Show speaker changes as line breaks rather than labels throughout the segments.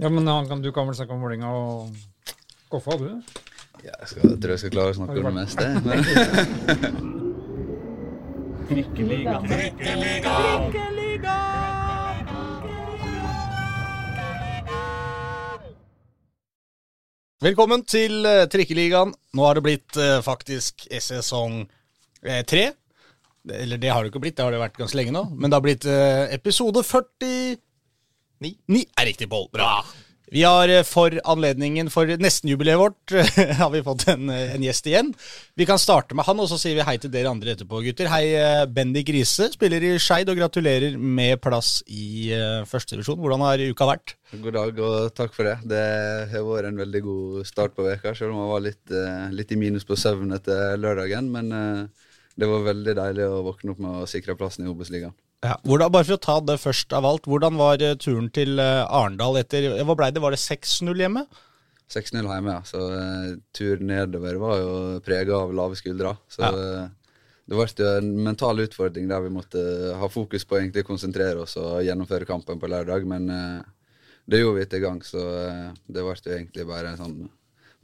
Ja, men han kan, du kan vel snakke om Vålerenga og Koffa, du?
Ja, jeg, skal, jeg tror jeg skal klare å snakke om det meste. Men
Velkommen til eh, Trikkeligaen. Nå har det blitt eh, faktisk sesong eh, tre. Eller det har det ikke blitt, det har det vært ganske lenge nå. Men det har blitt episode 49. Ni er riktig, Pål. Bra. Vi har eh, for anledningen for nestenjubileet vårt har vi fått en, eh, en gjest igjen. Vi kan starte med han, og så sier vi hei til dere andre etterpå, gutter. Hei, eh, Bendik Riise, spiller i Skeid, og gratulerer med plass i uh, førstedivisjon. Hvordan har uka vært?
god dag og takk for det. Det har vært en veldig god start på veka, selv om jeg var litt, eh, litt i minus på søvn etter lørdagen. Men eh, det var veldig deilig å våkne opp med å sikre plassen i Obos-ligaen.
Ja, hvordan, bare for å ta det først av alt, hvordan var eh, turen til eh, Arendal etter Hva ble det? Var det 6-0 hjemme?
6-0 hjemme, ja. Så uh, turen nedover var jo prega av lave skuldre. Så
Ja.
uh, det ble jo en mental utfordring der vi måtte ha fokus på egentlig konsentrere oss og gjennomføre kampen på lørdag. Men det gjorde vi etter gang, så det ble jo egentlig bare en sånn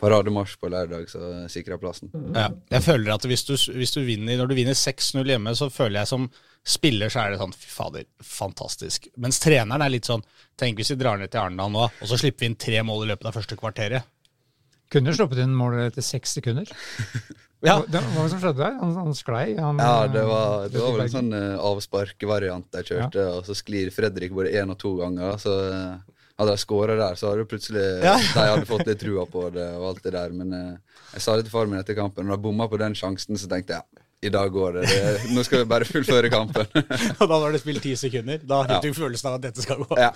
parademarsj på lørdag, så sikra plassen.
Ja. Jeg føler at hvis du, hvis du vinner, Når du vinner 6-0 hjemme, så føler jeg som spiller så er det sånn Fy fader, fantastisk. Mens treneren er litt sånn Tenk hvis vi drar ned til Arendal nå, og så slipper vi inn tre mål i løpet av første kvarteret.
Kunne sluppet inn målet etter seks sekunder.
Ja.
Det, hva var det som skjedde der? Han, han sklei? Han,
Ja, det var, det var vel en sånn uh, avsparkvariant de kjørte, og så sklir Fredrik både én og to ganger. Så eh, hadde de skåra der, så hadde plutselig
Ja.
de hadde fått litt trua på det og alt det der. Men eh, jeg sa det til far min etter kampen, og da bomma på den sjansen, så tenkte jeg i dag går det. det nå skal vi bare fullføre kampen.
Og da var det spilt ti sekunder. Da fikk
Ja.
du følelsen av at dette skal gå.
ja.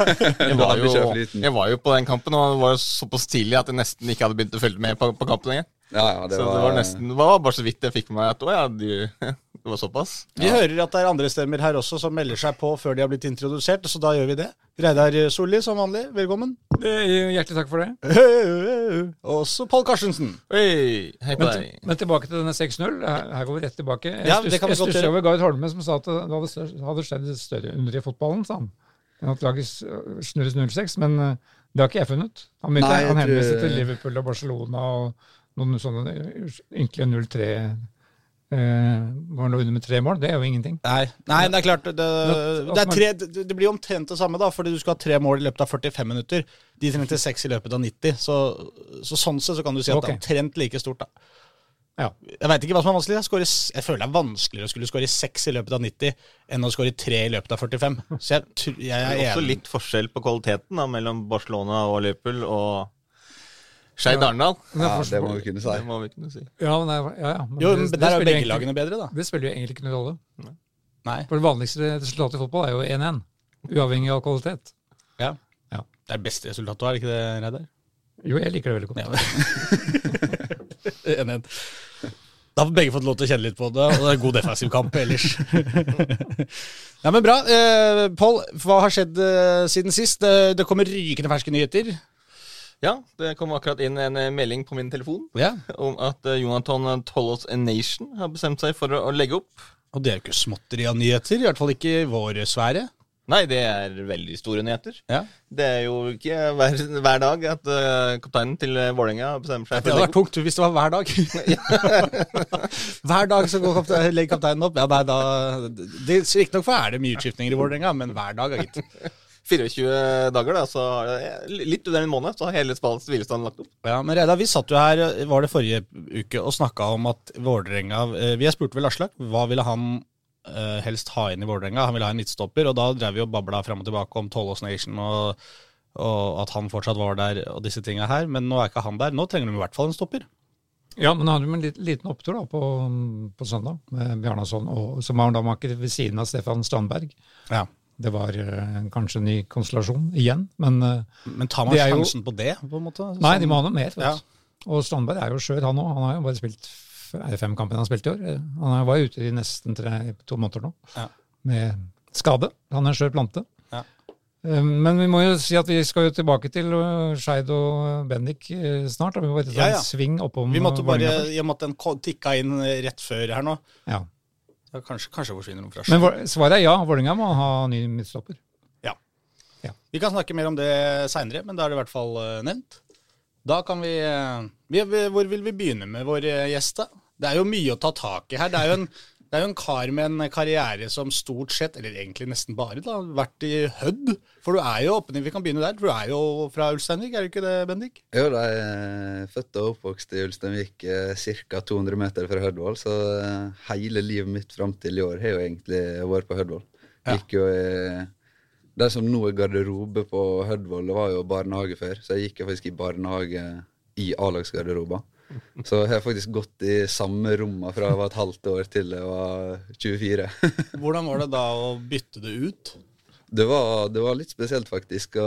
Jeg var, jo, jeg var jo på den kampen, og det var jo såpass tidlig at jeg nesten ikke hadde begynt å følge med på, på kampen lenger.
ja, ja, det
så
var,
det var nesten, det var bare så vidt jeg fikk med meg at å ja, de, det var såpass.
Vi hører at det er andre stemmer her også som melder seg på før de har blitt introdusert, så da gjør vi det. Reidar Solli, som vanlig, velkommen.
Hjertelig takk for det.
Og så Pål Karstensen.
Hei, hei på
Men,
deg.
men tilbake til denne 6-0. Her, her går vi rett tilbake. Jeg
Ja,
stuss-
det kan vi
jeg stusser over Gard Holme, som sa at det hadde, hadde skjedd større under i fotballen, sa han. enn At laget snurres 06, men eh, det har ikke jeg funnet. Han,
Nei,
han henviste til Liverpool og Barcelona og noen sånne ynkelige 0-3 eh, han under med tre mål. Det er jo ingenting.
Nei, nei, det er klart det, det, er tre, det, blir omtrent det samme, da, fordi du skal ha tre mål i løpet av 45 minutter. De trengte seks i løpet av 90, så, så sånn sett så kan du si at det er omtrent like stort. da.
Ja.
Jeg veit ikke hva som er vanskelig. Jeg, scorer jeg føler det er vanskeligere å skulle skåre seks i løpet av 90 enn å skåre tre i løpet av 45. Så jeg, jeg, jeg
Det
er
er også litt forskjell på kvaliteten da, mellom Barcelona og Liverpool og Skeid Arendal.
Ja, det må vi kunne si.
Det må vi kunne si.
Ja, men, ja, ja, men
Jo,
det-
men
det
der er jo begge lagene bedre, da.
Det spiller jo egentlig ikke noen rolle.
Nei.
For det vanligste resultatet i fotball er jo 1-1. Uavhengig av kvalitet.
Ja.
Ja.
Det er beste resultatet, er det ikke det, Reidar?
Jo, jeg liker det veldig godt.
Ja. Enig. Da har begge fått lov til å kjenne litt på det, og det er god defensiv kamp ellers. ja, men Bra. Eh, Pål, hva har skjedd eh, siden sist? Det, det kommer rykende ferske nyheter.
Ja, det kom akkurat inn en eh, melding på min telefon
Ja,
om at eh, Jonathan Tollos Nation har bestemt seg for å, legge opp.
Og det er jo ikke småtteri av nyheter, i hvert fall ikke i vår sfære.
Nei, det er veldig store nyheter.
Ja.
Det er jo ikke hver, hver dag at uh, kapteinen til eh, Vålerenga bestemmer seg for å legge opp.
Det hadde vært tungt hvis det var hver dag. hver dag så går kaptein, legger kapteinen opp. Ja, nei, da, det, Riktignok er det mye utskiftninger i Vålerenga, men hver dag gitt.
24 dager, da, så eh, litt under en måned, så har hele spillets hvilestand lagt opp.
Ja, men Reidar, vi satt jo her, var det forrige uke, og snakka om at Vålerenga eh, Vi har spurt vel Aslak hva ville han eh, helst ha inn i Vålerenga. Han ville ha en midtstopper, og da drev vi og babla fram og tilbake om Tollås Nation og, og at han fortsatt var der og disse tinga her. Men nå er ikke han der. Nå trenger de i hvert fall en stopper.
Ja, men han hadde jo en liten opptur da på, på søndag med Bjarnason, og, som var da makker ved siden av Stefan Strandberg.
Ja.
Det var eh, kanskje en ny konstellasjon igjen, men eh,
Men tar man
sjansen jo-
på det, på en måte?
nei, de må ha noe mer.
Ja.
Og Strandberg er jo skjør, han òg. Han har jo bare spilt er det fem kamper han har spilt i år. Eh, Han var var ute i nesten tre, to måneder nå
Ja.
med skade. Han er en skjør plante.
Ja.
Men vi må jo si at vi skal jo tilbake til Skeid og Bendik snart. Da. Vi må bare ta
Ja, ja.
en sving oppom
Vi måtte bare,
Jeg måtte
I og med at den tikka inn rett før her nå,
Ja.
kanskje, kanskje forsvinner noen fra
Men
Skien.
vår- svaret er ja. Vålerenga må ha ny midtstopper.
Ja.
Ja.
Vi kan snakke mer om det seinere, men da er det i hvert fall eh, nevnt. Da kan vi, eh, vi vi- Hvor vil vi begynne med vår eh, gjest, da? Det er jo mye å ta tak i her. Det er jo en, det er jo en kar med en karriere som stort sett, eller egentlig nesten bare, da, har vært i Hødd. For du er jo oppe, vi kan begynne der, for du er jo fra Ulsteinvik, er du ikke det, Bendik?
Jo, jeg er født og oppvokst i Ulsteinvik, ca. 200 meter fra Hødvoll. Så eh, hele livet mitt fram til i år har jo egentlig vært på Hødvoll. Gikk jo i Det som nå er garderobe på Hødvoll, det var jo barnehage før. Så jeg gikk jo faktisk i barnehage i A-lagsgarderober. Så jeg har faktisk gått i samme romma fra jeg var et halvt år til jeg var 24.
Hvordan var det da å bytte det ut?
Det var, det var litt spesielt, faktisk.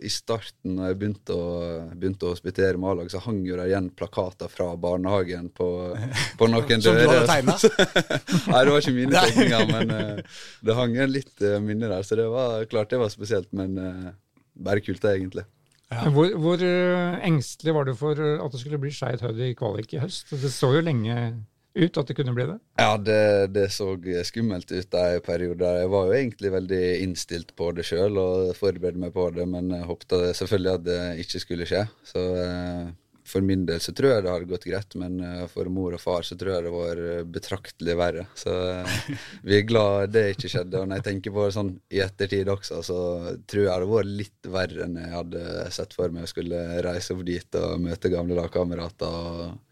I starten da jeg begynte å, begynte å hospitere med A-lag, så hang jo det igjen plakater fra barnehagen på, på noen
Som du hadde
dører.
tegna?
Nei, det var ikke mine tegninger, men eh, det hang igjen litt uh, minner der. Så det var klart det var spesielt, men eh, bare kult, egentlig.
Men Hvor, hvor eh, engstelig var du for eh, at det skulle bli Skeid høyde i kvalik i høst? Det så jo lenge ut at det kunne bli det.
Ja, det, det så skummelt ut en periode. Jeg var jo egentlig veldig innstilt på det sjøl og forberedte meg på det, men håpte selvfølgelig at det ikke skulle skje. Så eh, for min del så tror jeg det hadde gått greit, men eh, for mor og far så tror jeg det var eh, betraktelig verre. Så eh, vi er glad det ikke skjedde. Og når jeg tenker på det sånn i ettertid også, så tror jeg det var litt verre enn jeg hadde sett for meg. å skulle reise opp dit og møte gamle lagkamerater. og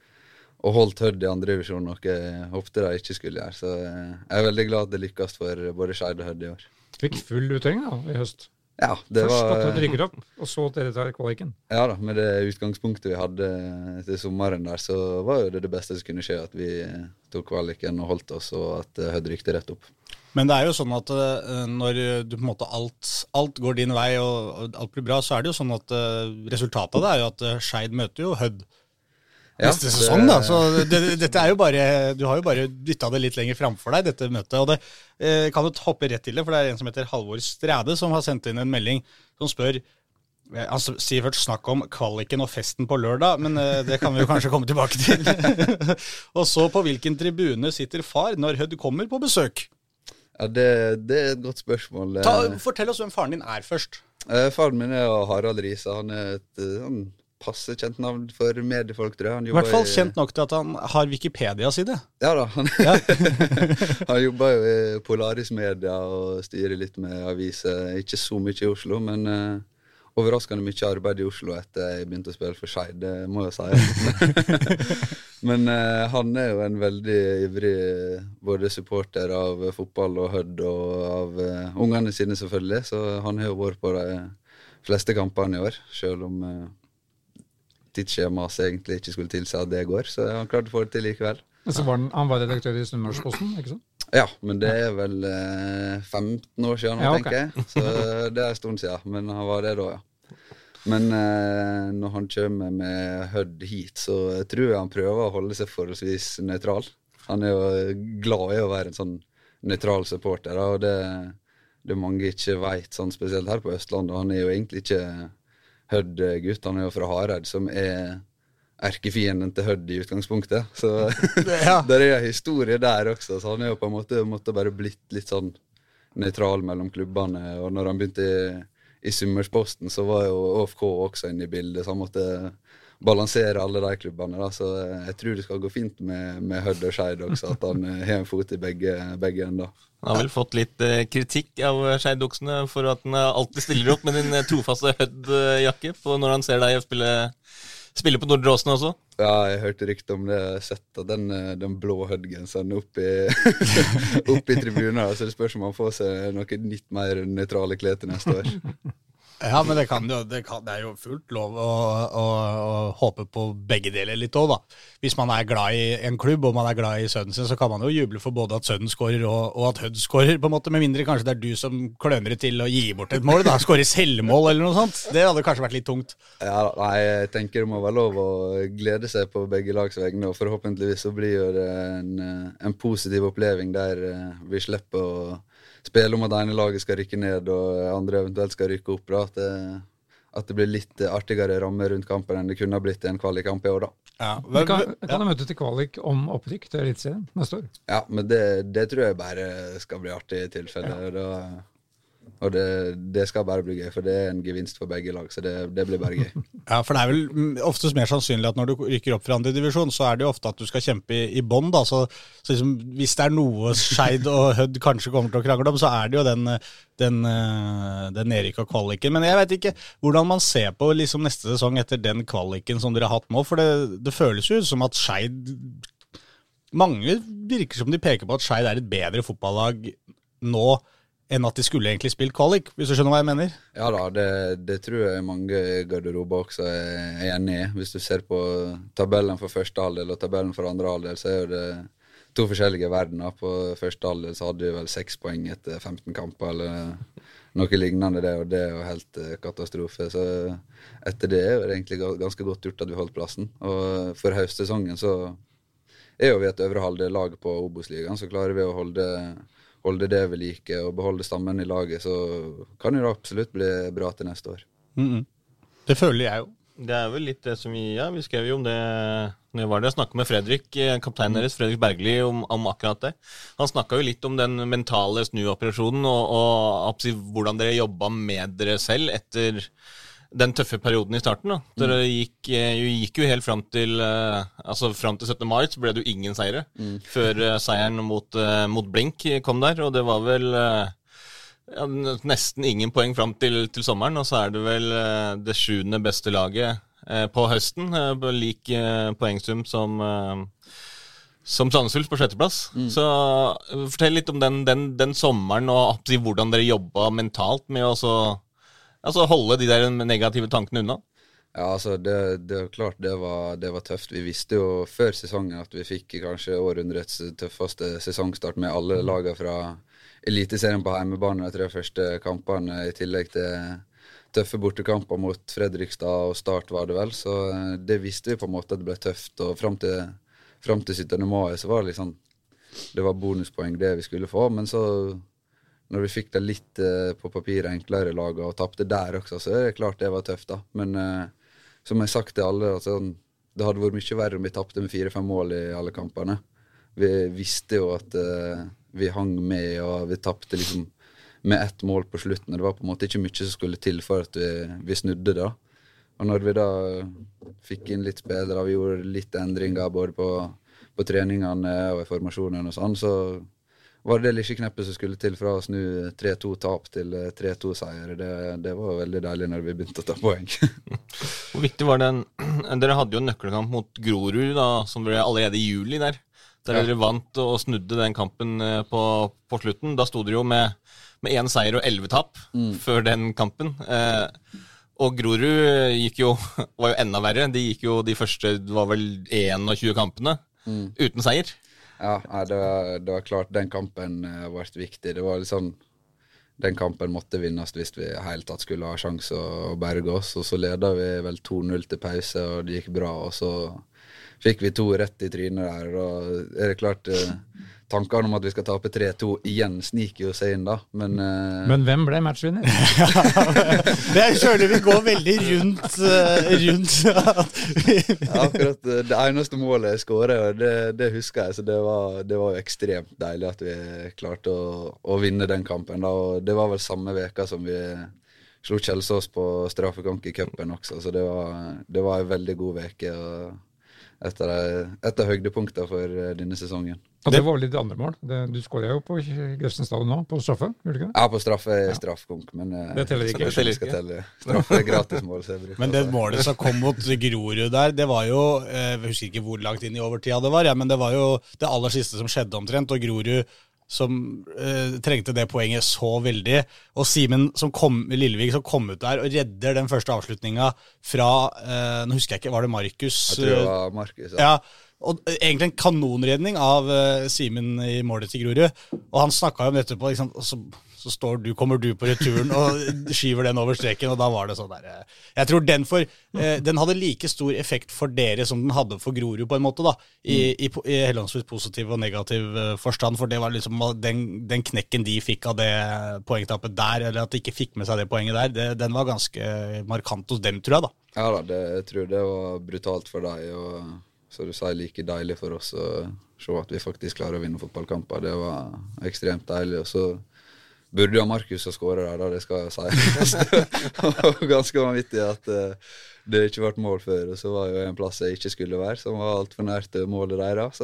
og holdt Hødd i andredivisjon, noe jeg håpte de ikke skulle gjøre. Så jeg er veldig glad det lykkes for både Skeid og Hødd i år.
Fikk full uttelling da, i høst.
Ja, det
Først at
var,
rykker opp, og så at dere tar kvaliken.
ja da, med det utgangspunktet vi hadde til sommeren der, så var jo det det beste som kunne skje, at vi tok kvaliken og holdt oss, og at eh, Hødd rykte rett opp.
Men det er jo sånn at eh, når du på en måte alt, alt går din vei og, alt blir bra, så er det jo sånn at eh, resultatet av det er jo at eh, Skeid møter jo Hødd
Ja,
neste
det-
sesong, da. Så det, dette er jo bare Du har jo bare dytta det litt lenger framfor deg, dette møtet. Og det eh, kan du hoppe rett til det, for det er en som heter Halvor Stræde som har sendt inn en melding som spør eh, han sier først snakk om kvaliken og festen på lørdag, men eh, det kan vi jo kanskje komme tilbake til. og så på hvilken tribune sitter far når Hødd kommer på besøk?
Ja, det, det er et godt spørsmål.
Ta,
Eh,
fortell oss hvem faren din er først.
eh, faren min er Harald Riise. Han er et sånn passe kjent navn for mediefolk, tror jeg.
I hvert fall kjent nok til at han har Wikipedia-side.
Ja da. Han, han jobber jo i Polaris Media og styrer litt med aviser. Ikke så mye i Oslo, men uh, overraskende mye arbeid i Oslo etter jeg begynte å spille for Skeid, det må jeg si. men uh, han er jo en veldig ivrig både supporter av fotball og Hødd, og av uh, ungene sine, selvfølgelig. Så han har jo vært på de fleste kampene i år, selv om uh, tidsskjemaet egentlig ikke skulle tilsi at det går. Så han klarte å få det til likevel.
Men så var han, han var redaktør i Sunnmørsposten, ikke sant?
Ja, men det er vel eh, 15 år siden nå,
Ja, okay.
tenker jeg. Så det er en stund siden. Men han var det da, ja. Men eh, når han kommer med Hødd hit, så tror jeg han prøver å holde seg forholdsvis nøytral. Han er jo glad i å være en sånn nøytral supporter, og det, det mange ikke veit, sånn spesielt her på Østlandet. Han er jo egentlig ikke Hødd-gutt, han er jo fra Hareid, som er erkefienden til Hødd i utgangspunktet. Så
Ja.
det er en historie der også, så han er jo på en måte måtte bare blitt litt sånn nøytral mellom klubbene. Og når han begynte i, i Summersposten, så var jo ÅFK også inne i bildet, så han måtte balansere alle de klubbene. da, Så jeg tror det skal gå fint med, med Hødd og Skeid også, at han eh, har en fot i begge, begge ender.
Han har vel fått litt eh, kritikk av eh, Skeidoksene for at han eh, alltid stiller opp med din eh, trofaste Hødd-jakke når han ser deg spille, spille på Nordre Åsen også.
Ja, jeg hørte rykte om det. Sett av den, eh, den blå Hødd-genseren opp i, opp i tribunen. Så det spørs om han får seg noe litt mer nøytrale klær til neste år.
Ja, men det, kan jo, det, kan, det er jo fullt lov å, å, å håpe på begge deler litt òg, da. Hvis man er glad i en klubb og man er glad i sønnen sin, så kan man jo juble for både at sønnen skårer og, og at Hødd skårer, på en måte, med mindre kanskje det er du som kløner det til å gi bort et mål, da. Skåre selvmål eller noe sånt. Det hadde kanskje vært litt tungt.
Ja, nei, jeg tenker det må være lov å glede seg på begge lags vegne, og forhåpentligvis så blir det en, en positiv oppleving der eh, vi slipper å spille om at ene laget skal rykke ned og andre eventuelt skal rykke opp. Da. At, det, at det blir litt artigere ramme rundt kampen enn det kunne ha blitt i en kvalikkamp i år, da.
Ja,
Vi kan, kan ja. møte til kvalik om opprykk til Eliteserien neste år.
Ja, men det, det tror jeg bare skal bli artig i tilfelle. Da, Og det, det skal bare bli gøy, for det er en gevinst for begge lag. Så det, det blir bare gøy.
Ja, for det er vel oftest mer sannsynlig at når du rykker opp fra andre divisjon, så er det jo ofte at du skal kjempe i, i bånn. Så, så liksom, hvis det er noe Skeid og Hødd kanskje kommer til å krangle om, så er det jo den, den, den Erik og kvaliken. Men jeg vet ikke hvordan man ser på liksom neste sesong etter den kvaliken som dere har hatt nå. For det, det føles jo ut som at Skeid Mange virker som de peker på at Skeid er et bedre fotballag nå enn at de skulle egentlig spilt kvalik, hvis du skjønner hva jeg mener?
Ja da, det, det tror jeg mange garderober også er, enig i. Hvis du ser på tabellen for første halvdel og tabellen for andre halvdel, så er det to forskjellige verdener. På første halvdel så hadde vi vel seks poeng etter 15 kamper, eller noe lignende det, og det er jo helt eh, katastrofe. Så etter det er det egentlig ganske godt gjort at vi holdt plassen. Og for høstsesongen så er jo vi et øvre halvdel-lag på Obos-ligaen, så klarer vi å holde holde det ved like og beholde stammen i laget, så kan det absolutt bli bra til neste år.
Mm -hmm. Det føler jeg jo.
Det er vel litt det som vi Ja, vi skrev jo om det når jeg var der. Snakka med Fredrik, eh, kapteinen deres, Fredrik Bergli, om, om, akkurat det. Han snakka jo litt om den mentale snuoperasjonen og, og hvordan dere jobba med dere selv etter den tøffe perioden i starten. da. Dere mm. gikk, eh, gikk jo helt fram til uh, altså fram til 17. mai så ble det jo ingen seire. Mm. Før uh, seieren mot, mot, Blink kom der, og det var vel ja, nesten ingen poeng fram til, til, sommeren. Og så er det vel det sjuende beste laget på høsten. lik poengsum som som Sandnes på sjetteplass. Mm. Så fortell litt om den, den, den sommeren og hvordan dere jobba mentalt med å Altså holde de der negative tankene unna?
Ja, altså det, det klart det var, det var, tøft. Vi visste jo før sesongen at vi fikk kanskje århundrets tøffeste sesongstart med alle lagene fra Eliteserien på hjemmebane de tre første kampene, i tillegg til tøffe bortekamper mot Fredrikstad og Start, var det vel. Så eh, det visste vi på en måte at det ble tøft. Og fram til, fram til 17. mai så var det liksom Det var bonuspoeng det vi skulle få. Men så når vi fikk det litt eh, på papiret enklere laga og tapte der også, så er det klart det var tøft, da. Men eh, som jeg har sagt til alle, altså, det hadde vært mye verre om vi tapte med fire-fem mål i alle kampene. Vi visste jo at eh, vi hang med, og vi tapte liksom med ett mål på slutten. Det var på en måte ikke mye som skulle til for at vi, vi snudde det. Og når vi da fikk inn litt spillere, vi gjorde litt endringer både på, på treningene og i formasjonene og sånn, så var det lille kneppet som skulle til fra å snu 3-2-tap til 3-2-seier. Det, det, var veldig deilig når vi begynte å ta poeng.
Hvor viktig var den Dere hadde jo en nøkkelkamp mot Grorud da, som ble allerede i juli der. Der ja. dere vant og snudde den kampen eh, på, på slutten. Da sto dere jo med én seier og elleve tap mm. før den kampen. Eh, og Grorud gikk jo, var jo enda verre. De gikk jo de første var vel 21 kampene mm. uten seier.
Ja, det var, det var, klart den kampen ble eh, viktig. Det var litt sånn Den kampen måtte vinnes hvis vi helt tatt skulle ha sjanse å, berge oss. Og så leda vi vel 2-0 til pause, og det gikk bra. Og så fikk vi to rett i trynet der. Og er det klart eh, tankene om at vi skal tape 3-2 igjen, sniker jo seg inn, da. Men, uh...
Men hvem ble matchvinner?
det føler vi går veldig rundt. Uh, rundt
ja, akkurat eh, det eneste målet jeg skåret, det, det, husker jeg. Så det var, det var, jo ekstremt deilig at vi klarte å, å vinne den kampen. Da. Og det var vel samme veka som vi slo Kjelsås på straffekonk i cupen også, så det var, det var en veldig god uke. Et av høydepunktene for denne sesongen.
Og det var vel ditt andre mål? Det, du skåra jo på Grefsen stadion nå, på straffe? gjorde du ikke
det? Ja, på straffe ja. straffekonk, men
eh, det teller ikke.
Det skal telle. Straffe er gratismål.
men det målet som kom mot Grorud der, det var jo eh, Jeg husker ikke hvor langt inn i overtida det var, ja, men det var jo det aller siste som skjedde omtrent. Og Grorud som eh, trengte det poenget så veldig. Og Simen Lillevik som kom ut der og redder den første avslutninga fra eh, Nå husker jeg ikke, var det Markus?
Jeg tror det var Markus,
ja. ja og egentlig en kanonredning av uh, Simen i målet til Grorud. Og han snakka jo om dette på liksom, så, står du, kommer du på returen og skyver den over streken, og da var det sånn der uh, Jeg tror den, for, uh, den hadde like stor effekt for dere som den hadde for Grorud, på en måte, da. I, mm. i, i henholdsvis positiv og negativ forstand, for det var liksom den, den, knekken de fikk av det poengtappet der, eller at de ikke fikk med seg det poenget der, det, den var ganske markant hos dem, tror jeg, da.
Ja da, det, jeg tror det var brutalt for deg. og så du sier like deilig for oss å se at vi faktisk klarer å vinne fotballkamper. Det var ekstremt deilig. Og så Burde jo Markus ha skåra der, da, det skal jeg si. det ganske vanvittig at uh, det ikke ble mål før. Og så var jo en plass jeg ikke skulle være, som var altfor nært målet deres.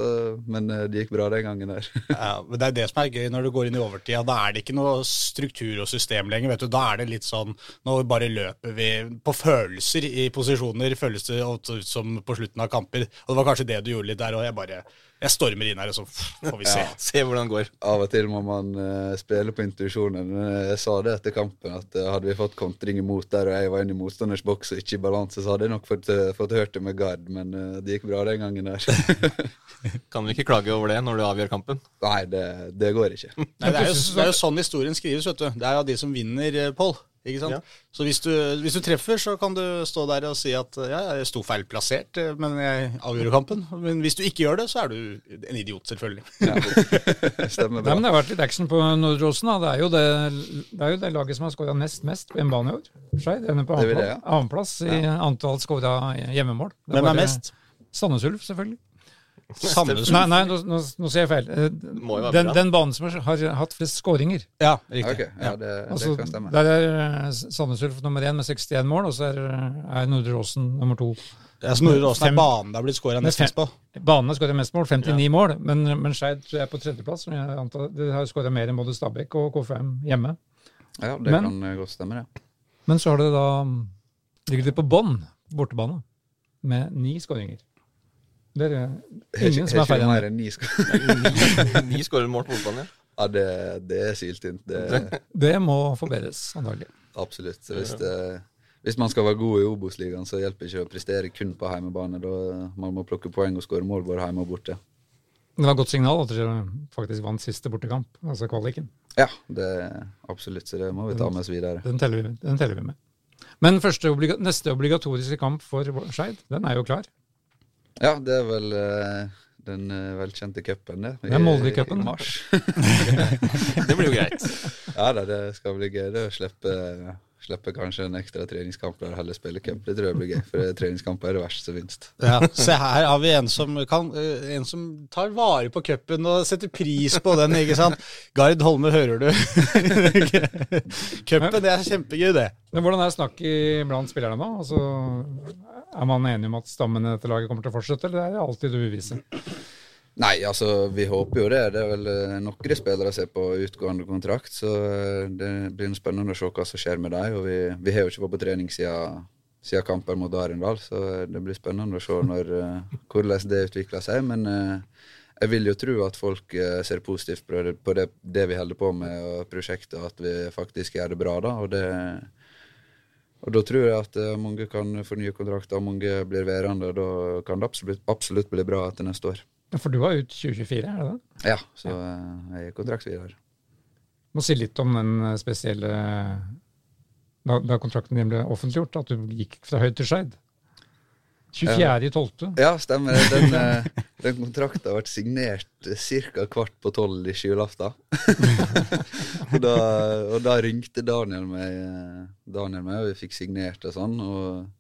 Men uh, det gikk bra den gangen der.
ja, men Det er det som er gøy når du går inn i overtida. Da er det ikke noe struktur og system lenger. vet du. Da er det litt sånn Nå bare løper vi på følelser i posisjoner, føles det som på slutten av kamper. Og det var kanskje det du gjorde litt der, òg. jeg bare jeg stormer inn her, og så får vi se. Ja,
se hvordan det går.
Av og til må man uh, spille på intuisjonen. Jeg sa det etter kampen, at uh, hadde vi fått kontring imot der, og jeg var inne i motstanders boks og ikke i balanse, så hadde jeg nok fått, uh, fått hørt det med gard, men det gikk bra den gangen der.
kan du ikke klage over det når du avgjør kampen?
Nei, det, det går ikke.
Nei, det, er jo, det, er jo, sånn historien skrives, vet du. Det er jo de som vinner, Pål. Ikke sant? Ja. Så hvis du, hvis du, treffer, så kan du stå der og si at ja, jeg sto feil plassert, men jeg avgjorde kampen. Men hvis du ikke gjør det, så er du en idiot, selvfølgelig. Ja.
Stemmer bra. Nei, men det har vært litt action på Nordrosen. Det, er jo det, det er jo det laget som har skåra nest mest på hjemmebane i år. Skeid ender på annenplass ja. i antall skåra hjemmemål.
Hvem er mest?
Sandnes Ulf, selvfølgelig.
Sandnes
Nei, nei nå, nå, nå, sier jeg feil. Eh, den, den, banen som har hatt flest skåringer.
Ja, riktig.
Okay, ja, det, altså, det, kan stemme.
Der er eh, Sandnes Ulf nummer én med 61 mål, og så er, er Nordre Åsen nummer to.
Ja, så Nordre Åsen er banen det har blitt skåra mest på?
Banen har skåra mest mål, 59 ja. mål. Men, men Skeid er på tredjeplass. Det har skåra mer enn både Stabæk og KFM hjemme.
Ja, det men, kan godt stemme, det.
Men så har det da ligger de på bånn, bortebane, med ni skåringer. Det er ingen som er ferdig
mer enn ni
Ni skårer mål på fotballen, ja.
Ja, det, det er syltynt.
Det, det må forbedres, antagelig.
Absolutt. Hvis, det, hvis, man skal være god i Obos-ligaen, så hjelper det ikke å prestere kun på hjemmebane. Da Man må plukke poeng og skåre mål både hjemme og borte.
Det var et godt signal at dere faktisk vant siste bortekamp, altså kvaliken.
Ja, det absolutt. Så det må vi ta med oss videre.
Den teller vi, den teller vi med. Men obliga neste obligatoriske kamp for Skeid, den er jo klar.
Ja, det er vel uh, den uh, velkjente cupen, det.
Det er Molde-cupen.
I mars.
det blir jo greit.
Ja da, det skal bli gøy å slippe Slipper kanskje en ekstra treningskamp der heller spille cup. Det tror jeg blir gøy, for treningskamper er det verste som finnes.
Ja, se her har vi en som, kan, eh, en som tar vare på cupen og setter pris på den, ikke sant. Gard Holme, hører du? Cupen, det er kjempegøy, det.
Men Hvordan er snakket blant spillerne nå? Altså, er man enig om at stammen i dette laget kommer til å fortsette, eller er det alltid uvisse?
Nei, altså vi håper jo det. Det er vel eh, noen spillere som er på utgående kontrakt. Så eh, det blir spennende å se hva som skjer med dem. Og vi, vi har jo ikke vært på trening siden, siden kampen mot Arendal, så eh, det blir spennende å se når, hvordan det utvikler seg. Men jeg vil jo tro at folk ser positivt på det, det, vi holder på med og prosjektet, at vi faktisk gjør det bra da. og det og Da tror jeg at mange kan få nye kontrakter, og mange blir værende. og Da kan det absolutt, absolutt bli bra etter neste år.
For du var ut 2024, er det det?
Ja, så ja. Eh, jeg er kontraktsvidere.
Må si litt om den eh, spesielle da, da, kontrakten din ble offentliggjort, at du gikk fra høyd til skeid. 24.12.
Ja, stemmer. Den, eh, den kontrakten ble signert ca. kvart på tolv i julaften. og, da, og da ringte Daniel meg, Daniel meg, og vi fikk signert og sånn. og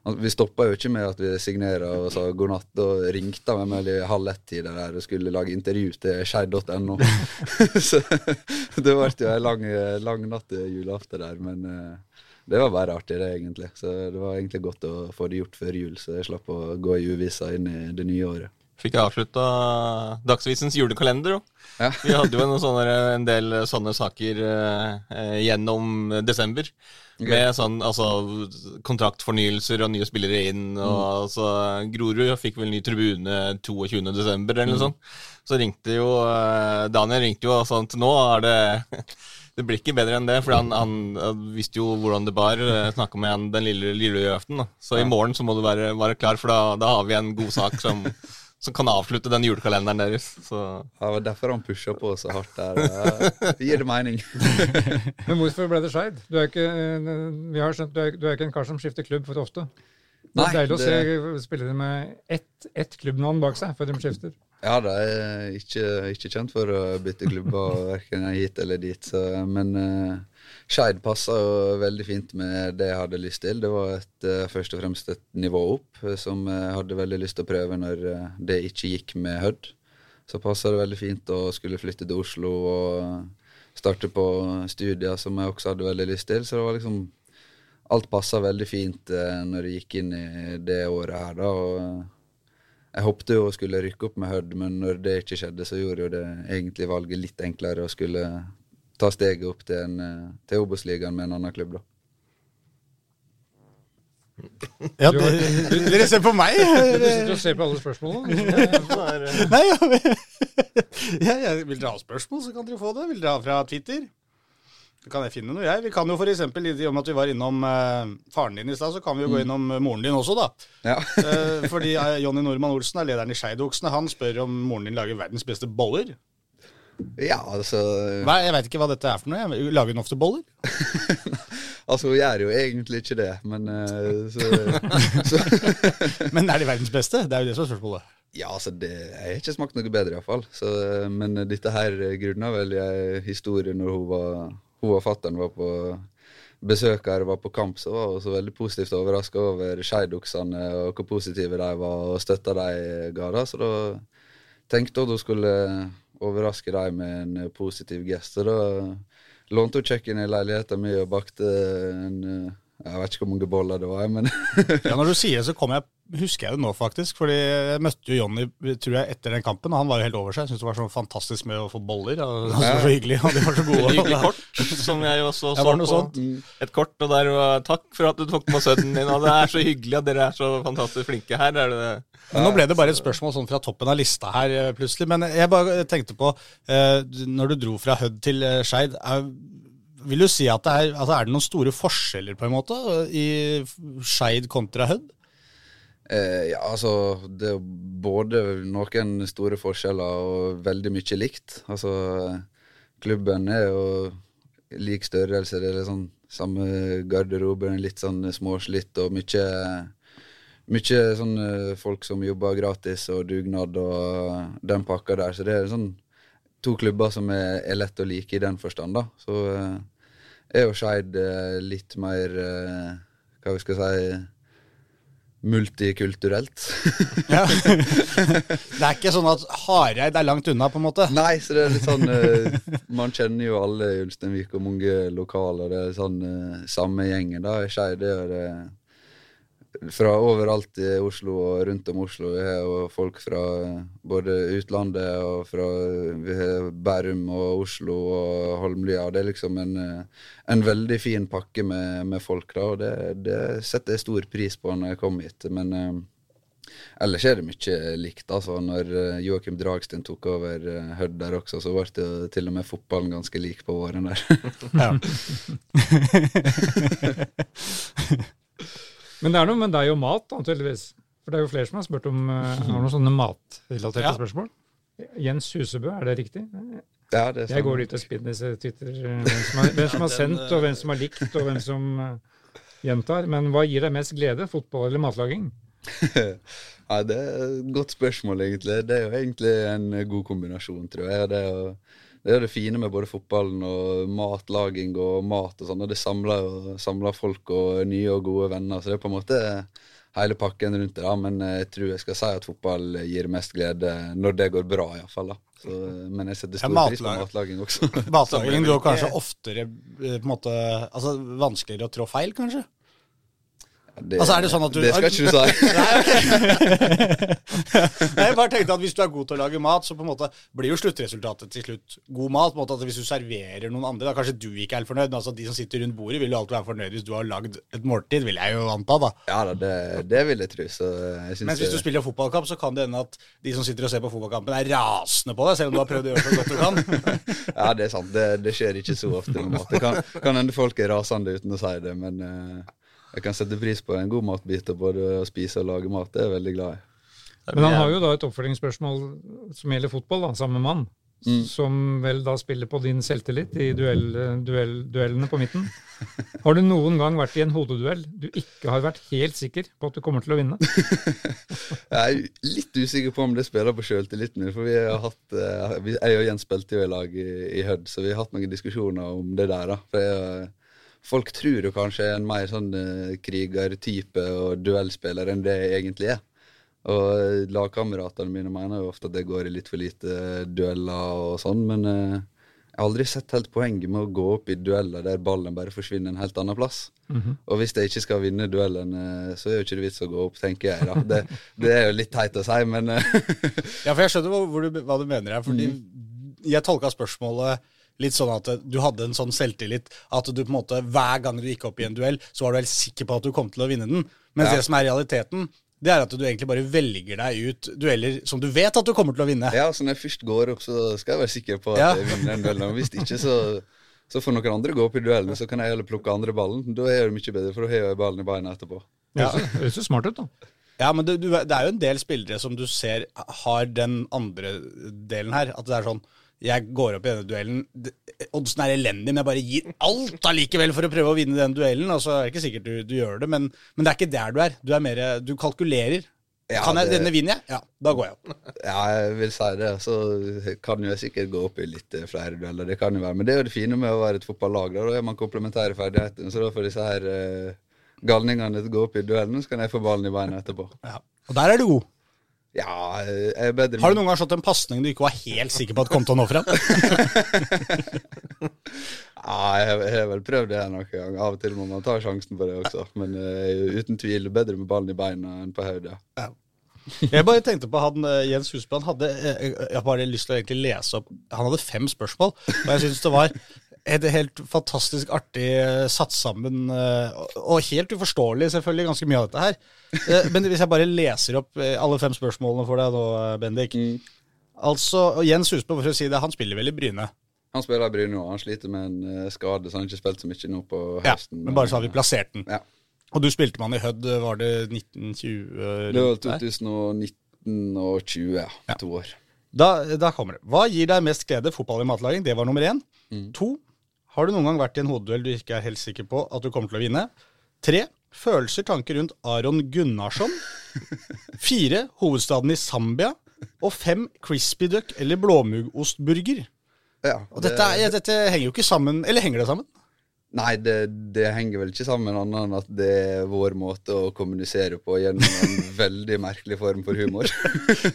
vi stoppa jo ikke med at vi signerte og sa god natt. og ringte han meg med halv ett-tid der og skulle lage intervju til skeid.no. så det ble jo ei lang, lang natt julaften der. Men uh, det var bare artig, det, egentlig. Så det var egentlig godt å få det gjort før jul, så jeg slapp å gå i uvissa inn i det nye året.
Fikk jeg avslutta Dagsvisens julekalender jo. Ja. Vi hadde jo sånne, en del sånne saker eh, gjennom desember. Med sånn, altså, kontraktfornyelser og nye spillere inn. Og, mm. altså, Grorud fikk vel ny tribune 22.12. eller noe mm. sånt. Så ringte jo eh, Daniel ringte jo og sa at nå er det Det blir ikke bedre enn det, for han, han visste jo hvordan det bar. Eh, Snakka med han den lille, lille julaften. Så i morgen så må du være, være klar, for da, da har vi en god sak som som kan avslutte den julekalenderen deres. Så.
Ja, det var derfor han pusha på så hardt der. Det gir det mening.
Men hvorfor ble det Skeid? Du, eh, vi har skjønt, du, er, du er ikke en kar som skifter klubb for ofte. Det er deilig å det... se spillere med ett, ett klubbnavn bak seg før de skifter.
Ja, det er ikke, ikke kjent for å bytte klubber verken hit eller dit, så, men uh, Skeid passa veldig fint med det jeg hadde lyst til. Det var et, uh, først og fremst et nivå opp uh, som jeg hadde veldig lyst til å prøve når uh, det ikke gikk med Hødd. Så passa det veldig fint å skulle flytte til Oslo og starte på studier, som jeg også hadde veldig lyst til. Så det var liksom Alt passa veldig fint når jeg gikk inn i det året her, da. og jeg håpte jo å skulle rykke opp med Hødd, men når det ikke skjedde, så gjorde jo det egentlig valget litt enklere å skulle ta steget opp til, en, til Obos-ligaen med en annen klubb, da.
Ja, dere ser på meg!
Du sitter og ser på alle spørsmålene.
Nei, ja, ja, vil dere ha spørsmål, så kan dere få det. Vil dere ha fra Twitter? Så kan jeg finne noe, jeg. Vi kan jo f.eks. i og med at vi var innom uh, faren din i stad, så kan vi jo gå
Mm.
innom uh, moren din også, da.
Ja.
uh, fordi uh, Jonny Normann Olsen er lederen i Skeidoksene. Han spør om moren din lager verdens beste boller.
Ja, altså
Hva, jeg veit ikke hva dette er for noe. jeg. Lager hun ofte boller?
Altså, hun gjør jo egentlig ikke det, men eh, så, så
Men er de verdens beste? Det er jo det som er spørsmålet.
Ja, altså, det, jeg har ikke smakt noe bedre, iallfall. Men dette her grunna vel jeg historie når hun var Hun og fatter'n var på besøk her, var på kamp, så var hun så veldig positivt overraska over skeidoksene og hvor positive de var, og støtta de ga. da, Så da tenkte hun at hun skulle overraske dem med en positiv gest. Så da lånte hun kjøkkenet i leiligheten min og bakte en eh, Jeg vet ikke hvor mange boller det var, men
Ja, Når du sier det, så kommer jeg, husker jeg det nå, faktisk. Fordi jeg møtte jo Jonny tror jeg, etter den kampen, og han var jo helt over seg. Jeg syntes det var så fantastisk med å få boller. Og, det var så hyggelig, og de var så gode.
hyggelig kort, som jeg også så på.
sånt?
Et kort, og der var takk for at du tok med sønnen din. Og det er så hyggelig at dere er så fantastisk flinke her. Er det det?
Men Nå ble det bare et spørsmål sånn fra toppen av lista her eh, plutselig. Men jeg bare tenkte på, eh, når du dro fra Hødd til eh, Skeid, vil du si at det er, altså er det noen store forskjeller på en måte i Skeid kontra Hødd?
Eh, ja, altså Det er både noen store forskjeller og veldig mye likt. Altså Klubben er jo lik størrelse. Det er sånn samme garderobe, litt sånn småslitt og mye mye sånn eh, folk som jobber gratis og dugnad og den pakka der. Så det er sånn to klubber som er, er lett å like i den forstand, da. Så eh, er jo Skeid eh, litt mer eh, Hva vi skal si multikulturelt.
Ja. det er ikke sånn at Hareid er langt unna, på en måte?
Nei, så det er litt sånn eh, Man kjenner jo alle i Ulsteinvik og mange lokaler. Det er sånn samme gjengen, da. I Skeid er det fra overalt i Oslo og rundt om Oslo. Vi har jo folk fra både utlandet og fra vi har Bærum og Oslo og Holmlia. Det er liksom en, eh, en veldig fin pakke med, med folk, da, og det, det setter jeg stor pris på når jeg kom hit. Men eh, ellers er det mye likt. altså. Når eh, Joakim Dragsten tok over uh, Hødd der også, så ble det til og med fotballen ganske lik på våren der.
Ja.
Men det er noe med deg og mat, da, tydeligvis. For det er jo flere som har spurt om uh, har noen sånne matrelaterte
Ja.
spørsmål. Jens Husebø, er det riktig?
ja, det er
Jeg går litt og spinner Twitter, eh, hvem som har, hvem som har sendt,
eh,
og hvem som har likt, og hvem som eh, gjentar. Men hva gir deg mest glede? Fotball eller matlaging?
Ja, det er et godt spørsmål, egentlig. Det er jo egentlig en god kombinasjon, tror jeg. Det er jo det, er det fine med både fotballen og matlaging og mat og sånn. Det samler, samler folk og nye og gode venner. Så det er på en måte hele pakken rundt det. da, Men jeg tror jeg skal si at fotball gir mest glede når det går bra, iallfall. Men jeg setter
Ja,
stor pris på matlaging også.
Matlaging går kanskje oftere eh, på en måte, altså Vanskeligere å trå feil, kanskje?
Det,
Altså, er det sånn at du-
Det skal ikke du si.
Nei, ok. Jeg bare tenkte at Hvis du er god til å lage mat, så på en måte blir jo sluttresultatet til slutt god mat. på en måte at Hvis du serverer noen andre, da kanskje du ikke er fornøyd, men altså de som sitter rundt bordet, vil jo alltid være fornøyd hvis du har lagd et måltid, vil jeg jo anta. da.
Ja da, det, det vil jeg tro. Så jeg
Mens hvis du spiller fotballkamp, så kan det hende at de som sitter og ser på fotballkampen, er rasende på deg, selv om du har prøvd å gjøre så godt du kan.
Ja, det er sant. Det, det skjer ikke så ofte. Det kan, kan hende folk er rasende uten å si det, men eh, jeg kan sette pris på en god matbit og både å spise og lage mat. Det er jeg veldig glad i.
Men han har jo da et oppfølgingsspørsmål som gjelder fotball, da, samme mann. Som vel da spiller på din selvtillit i duell, duell, duellene på midten. Har du noen gang vært i en hodeduell du ikke har vært helt sikker på at du kommer til å vinne?
Jeg er litt usikker på om det spiller på sjøltilliten min, for vi har hatt eh, Jeg og Jens spilte jo i lag i, i Hødd, så vi har hatt noen diskusjoner om det der. da. For jeg, Folk tror jo kanskje er en mer sånn eh, krigertype og duellspiller enn det jeg egentlig er. Og lagkameratene mine mener jo ofte at det går i litt for lite dueller og sånn, men eh, jeg har aldri sett helt poenget med å gå opp i dueller der ballen bare forsvinner en helt annen plass. Og hvis jeg ikke skal vinne duellen, eh, så er jo ikke det vits å gå opp, tenker jeg. da. Det, det er jo litt teit å si, men eh,
Ja, for jeg skjønner hvor du, hva du mener her. Fordi jeg tolka spørsmålet litt sånn at du hadde en sånn selvtillit at du på en måte hver gang du gikk opp i en duell, så var du helt sikker på at du kom til å vinne den. Mens
Ja.
det som er realiteten, det er at du egentlig bare velger deg ut dueller som du vet at du kommer til å vinne.
ja, så når jeg først går opp, så skal jeg være sikker på at
Ja.
jeg vinner den duellen. Hvis ikke, så, så får noen andre gå opp i duellen, så kan jeg heller plukke andre ballen. Da er det mye bedre, for da har jeg ballen i beina etterpå.
Det høres jo- høres jo smart ut, da.
Ja, men det, du, det er jo en del spillere som du ser har den andre delen her. At det er sånn Jeg går opp i denne duellen. det- Oddsen er elendig, men jeg bare gir alt allikevel for å prøve å vinne den duellen. Og så er det ikke sikkert du, du gjør det, men, men det er ikke der du er. Du er mer Du kalkulerer.
Ja,
kan jeg,
det-
Denne vinner jeg? Ja, da går jeg opp.
Ja, jeg vil si det. Så kan jo jeg sikkert gå opp i litt eh, flere dueller. Det kan jo være. Men det er jo det fine med å være et fotballag. Da Da er man komplementære ferdigheter. Så da får disse her uh, galningene gå opp i duellen, så kan jeg få ballen i beina etterpå.
Ja. Og der er du god.
Ja, bedre
Har du noen gang slått en pasning du ikke var helt sikker på at kom til å nå frem?
Ja, jeg har- vel prøvd det noen gang. Av og til må man ta sjansen på det også. Men uh, uten tvil bedre med ballen i beina enn på hodet.
Jeg bare tenkte på han eh, Jens Husbrand hadde eh, Jeg har bare lyst til å egentlig lese opp Han hadde fem spørsmål, og jeg syns det var et helt fantastisk artig eh, satt sammen, eh, og- helt uforståelig, selvfølgelig, ganske mye av dette her. Eh, Men hvis jeg bare leser opp alle fem spørsmålene for deg nå, Bendik. Bendik. Altså, Jens Husbø, for å si det, han spiller vel i Bryne?
Han spiller i Bryne og Han sliter med en skade, så han har ikke spilt så mye nå på høsten.
Ja, men bare så har vi plassert den.
Ja.
Og du spilte med han i Hødd, var det 1920?
Det var
rundt der?
2019 og 20, ja. To år.
Da, da kommer det. Hva gir deg mest glede? Fotball i matlaging, det var nummer én. To. Har du noen gang vært i en hodeduell du ikke er helt sikker på at du kommer til å vinne? Tre. Følelser, tanker rundt Aron Gunnarsson. Fire. Hovedstaden i Zambia. Og fem. Crispy duck eller blåmuggostburger.
Ja,
Og dette, er, dette henger jo ikke sammen Eller henger det sammen?
Nei, det, det henger vel ikke sammen annet enn at det er vår måte å kommunisere på gjennom en veldig merkelig form for humor.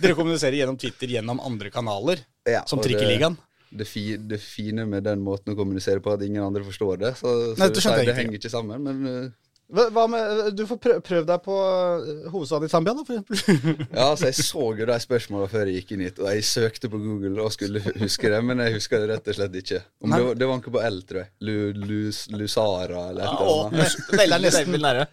Dere kommuniserer gjennom Twitter gjennom andre kanaler,
Ja,
som
Trikkeligaen? det-. Det, fi, det fine med den måten å kommunisere på, er at ingen andre forstår det. Så, så
Nei, det
det henger ikke sammen. Men eh,
Hva, med, Du får prøve, prøv deg på eh, hovedstaden i Zambia, da, for eksempel.
ja, altså, jeg så jo de spørsmåla før jeg gikk inn hit, og jeg søkte på Google og skulle huske det, men jeg husker det rett og slett ikke. Om det, var, det var noe på L, tror jeg. Lu, lus, Lusara eller et
Ja,
eller annet.
veldig nære.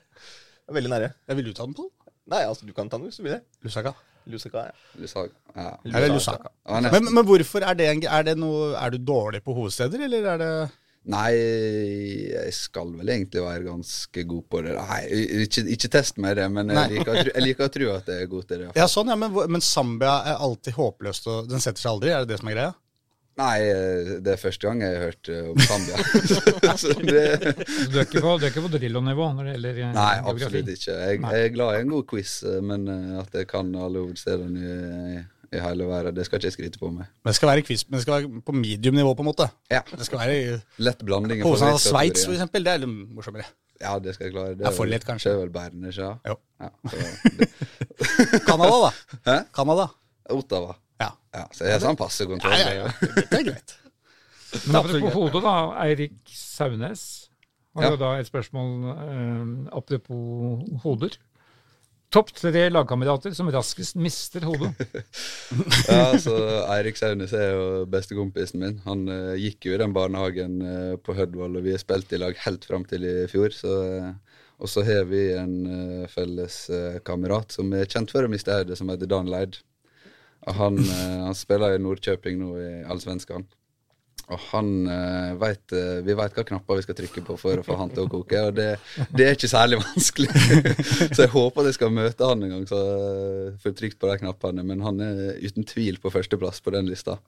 Veldig nære.
Jeg vil du ta den på?
Nei, altså, du kan ta den hvis du vil det.
Lusaka.
Lusaka, ja.
Lusaka. Ja.
Eller Lusaka. Men, men hvorfor er det, en, er det noe Er du dårlig på hovedsteder, eller er det
Nei, jeg skal vel egentlig være ganske god på det. Nei, ikke, ikke test meg i det, men jeg liker, tro- jeg liker å tro at jeg er god til det.
Ja, sånn, ja, men, men Zambia er alltid håpløst, og den setter seg aldri? Er det det som er greia?
Nei, det er første gang jeg har hørt eh, om Zambia. Så det,
Så Du er ikke på, du er ikke på Drillo-nivå når det gjelder eh,
nei, absolutt ikke. Jeg, jeg er glad i en god quiz, eh, men eh, at jeg kan alle hovedstedene i, i hele verden, det skal ikke jeg skryte på meg.
Men det skal være quiz, men det skal være på medium-nivå, på en måte.
Ja,
Det skal være
Lett blanding.
Hovedstaden av Sveits, for eksempel. Det er litt morsommere.
Ja, det skal jeg klare. Det
er for lett, kanskje.
Det er vel Bern, ja.
Jo.
Ja, det,
Canada, da.
Hæ?
Canada.
Ottawa.
Ja.
Så det er sånn passekontroll.
Ja, ja, ja. Det er greit.
Men apropos hodet, da. Eirik Saunes har
Ja.
jo da et spørsmål eh, apropos hoder. Topp tre lagkamerater som raskest mister hodet.
Ja, så Eirik Saunes er jo bestekompisen min. Han eh, gikk jo i den barnehagen eh, på Hødvoll, og vi har spilt i lag helt fram til i fjor. Så, eh, og så har vi en eh, felles eh, kamerat som er kjent for å miste hodet, som heter Dan Leid. Han, eh, han spiller i Nordkjøping nå i Allsvenskan. Og han uh, vet, eh, Vi veit hva knapper vi skal trykke på for å få han til å koke, og det, det er ikke særlig vanskelig. så jeg håper at jeg skal møte han en gang, så uh, får trykt på de knappene. Men han er uten tvil på førsteplass på den lista.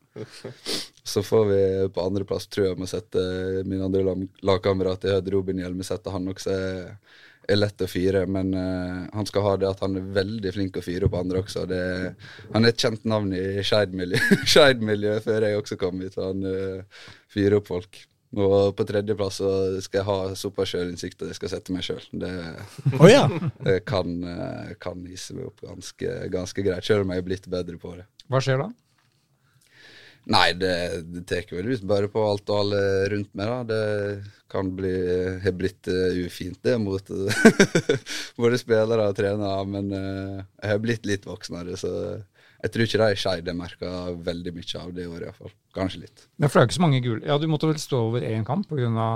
Så får vi på andreplass, tror jeg, må sette min andre lag- lagkamerat i Hødd, Robin Hjelmeset. Han også er, lett å fyre, men uh, han skal ha det at han er veldig flink å fyre opp andre også. Det, han er et kjent navn i Skeid-miljøet før jeg også kom hit. Han uh, fyrer opp folk. Og på tredjeplass så skal jeg ha såpass sjølinnsikt at jeg skal sette meg sjøl. Det,
Å ja.
det kan, eh, kan hisse meg opp ganske, ganske greit, sjøl om jeg er blitt bedre på det.
Hva skjer da?
Nei, det, det tar vel ut bare på alt og alle rundt meg, da. Det kan bli har blitt uh, ufint, det, mot både spillere og trenere. Men uh, jeg har blitt litt voksnere, så jeg tror ikke de Skeid har merka veldig mye av det i år, iallfall. Kanskje litt.
Men for det er ikke så mange gule. Ja, Du måtte vel stå over én kamp pga.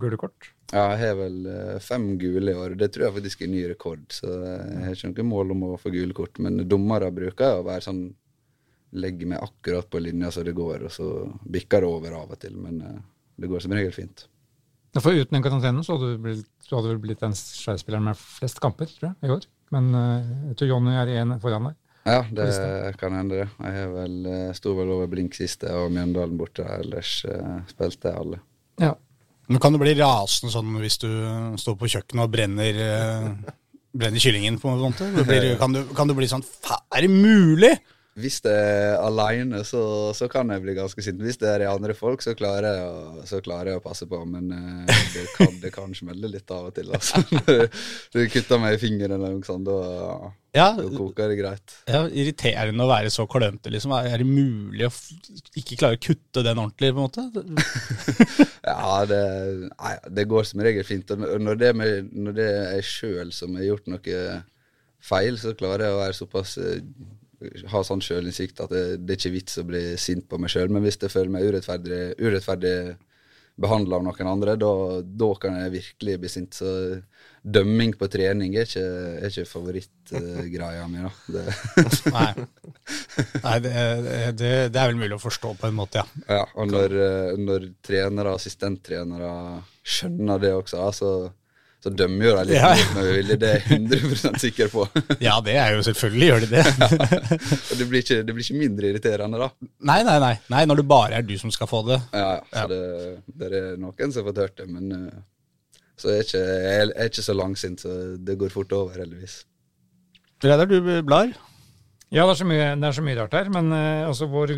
gule kort?
Ja, jeg har vel fem gule i år. Det tror jeg faktisk er ny rekord. Så jeg har ikke noe mål om å få gule kort. Men dommere bruker å være sånn Legge meg akkurat på linja så det går, og så bikker det over av og til. Men uh, det går som regel fint.
Ja, for uten den karantenen så hadde du, blitt, du hadde du blitt den skjærspilleren med flest kamper, tror jeg, i år. Men uh, jeg tror Jonny er én foran deg.
Ja, det kan hende, det. Jeg har vel, sto vel over blink siste og Mjøndalen borte. Ellers uh, spilte jeg alle.
Ja.
Men kan du bli rasende sånn hvis du står på kjøkkenet og brenner, uh, brenner kyllingen, på en måte? Blir, kan, du, kan, du, bli sånn Er det mulig?
Hvis det er aleine, så, så, kan jeg bli ganske sint. Hvis det er i andre folk, så klarer jeg å, så klarer jeg å passe på. Men uh, det, kan, det kan smelle litt av og til. Altså. du kutter meg i fingeren eller noe sånt, da, ja, da koker det greit.
Ja, Irriterende å være så klønete, liksom. Er det mulig å ikke klare å kutte den ordentlig, på en måte?
ja, det, nei, det, går som regel fint. Når det, med, når det er jeg sjøl som har gjort noe feil, så klarer jeg å være såpass eh, ha sånn sjølinnsikt at det, det er ikke vits å bli sint på meg sjøl. Men hvis jeg føler meg urettferdig, urettferdig behandla av noen andre, da kan jeg virkelig bli sint. Så dømming på trening er ikke, er ikke favorittgreia uh, mi, da.
Nei, Nei det, det, det, er vel mulig å forstå på en måte,
ja. ja og når, eh, når trenere, assistenttrenere skjønner det også, altså så dømmer jo de litt ja. med vilje, det er jeg 100 sikker på.
ja, det er jo selvfølgelig gjør de det.
Og det blir, ikke, det blir, ikke, mindre irriterende da.
Nei, nei, nei, nei, når det bare er du som skal få det.
Ja, så ja. Det, det, er noen som har fått hørt det, men uh, så jeg er, ikke, jeg er ikke så langsint, så det går fort over, heldigvis.
Reidar, du blar?
Ja, det er så mye, det er så mye rart her. Men uh, altså vår,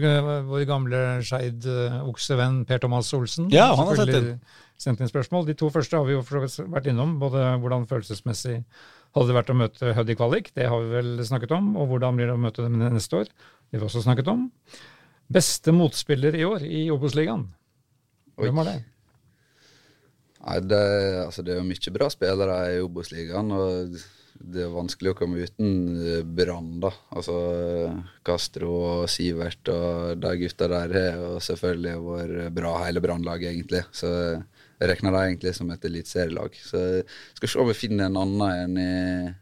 vår gamle Skeid-oksevenn uh, Per Thomas Olsen
Ja, han har sett den
sendt inn spørsmål. De to første har vi jo vært innom. Både hvordan følelsesmessig hadde det vært å møte Huddy kvalik, det har vi vel snakket om. Og hvordan blir det å møte dem neste år, det har vi også snakket om. Beste motspiller i år i Obos-ligaen, hvem var det?
Nei, det, altså det er jo mye bra spillere i Obos-ligaen. og det er vanskelig å komme uten eh, Brann, da. Altså Castro og Sivert og de gutta der har selvfølgelig vært bra, hele Brannlaget, egentlig. Så jeg regner de egentlig som et eliteserielag. Så jeg skal se om vi finner en annen enn i,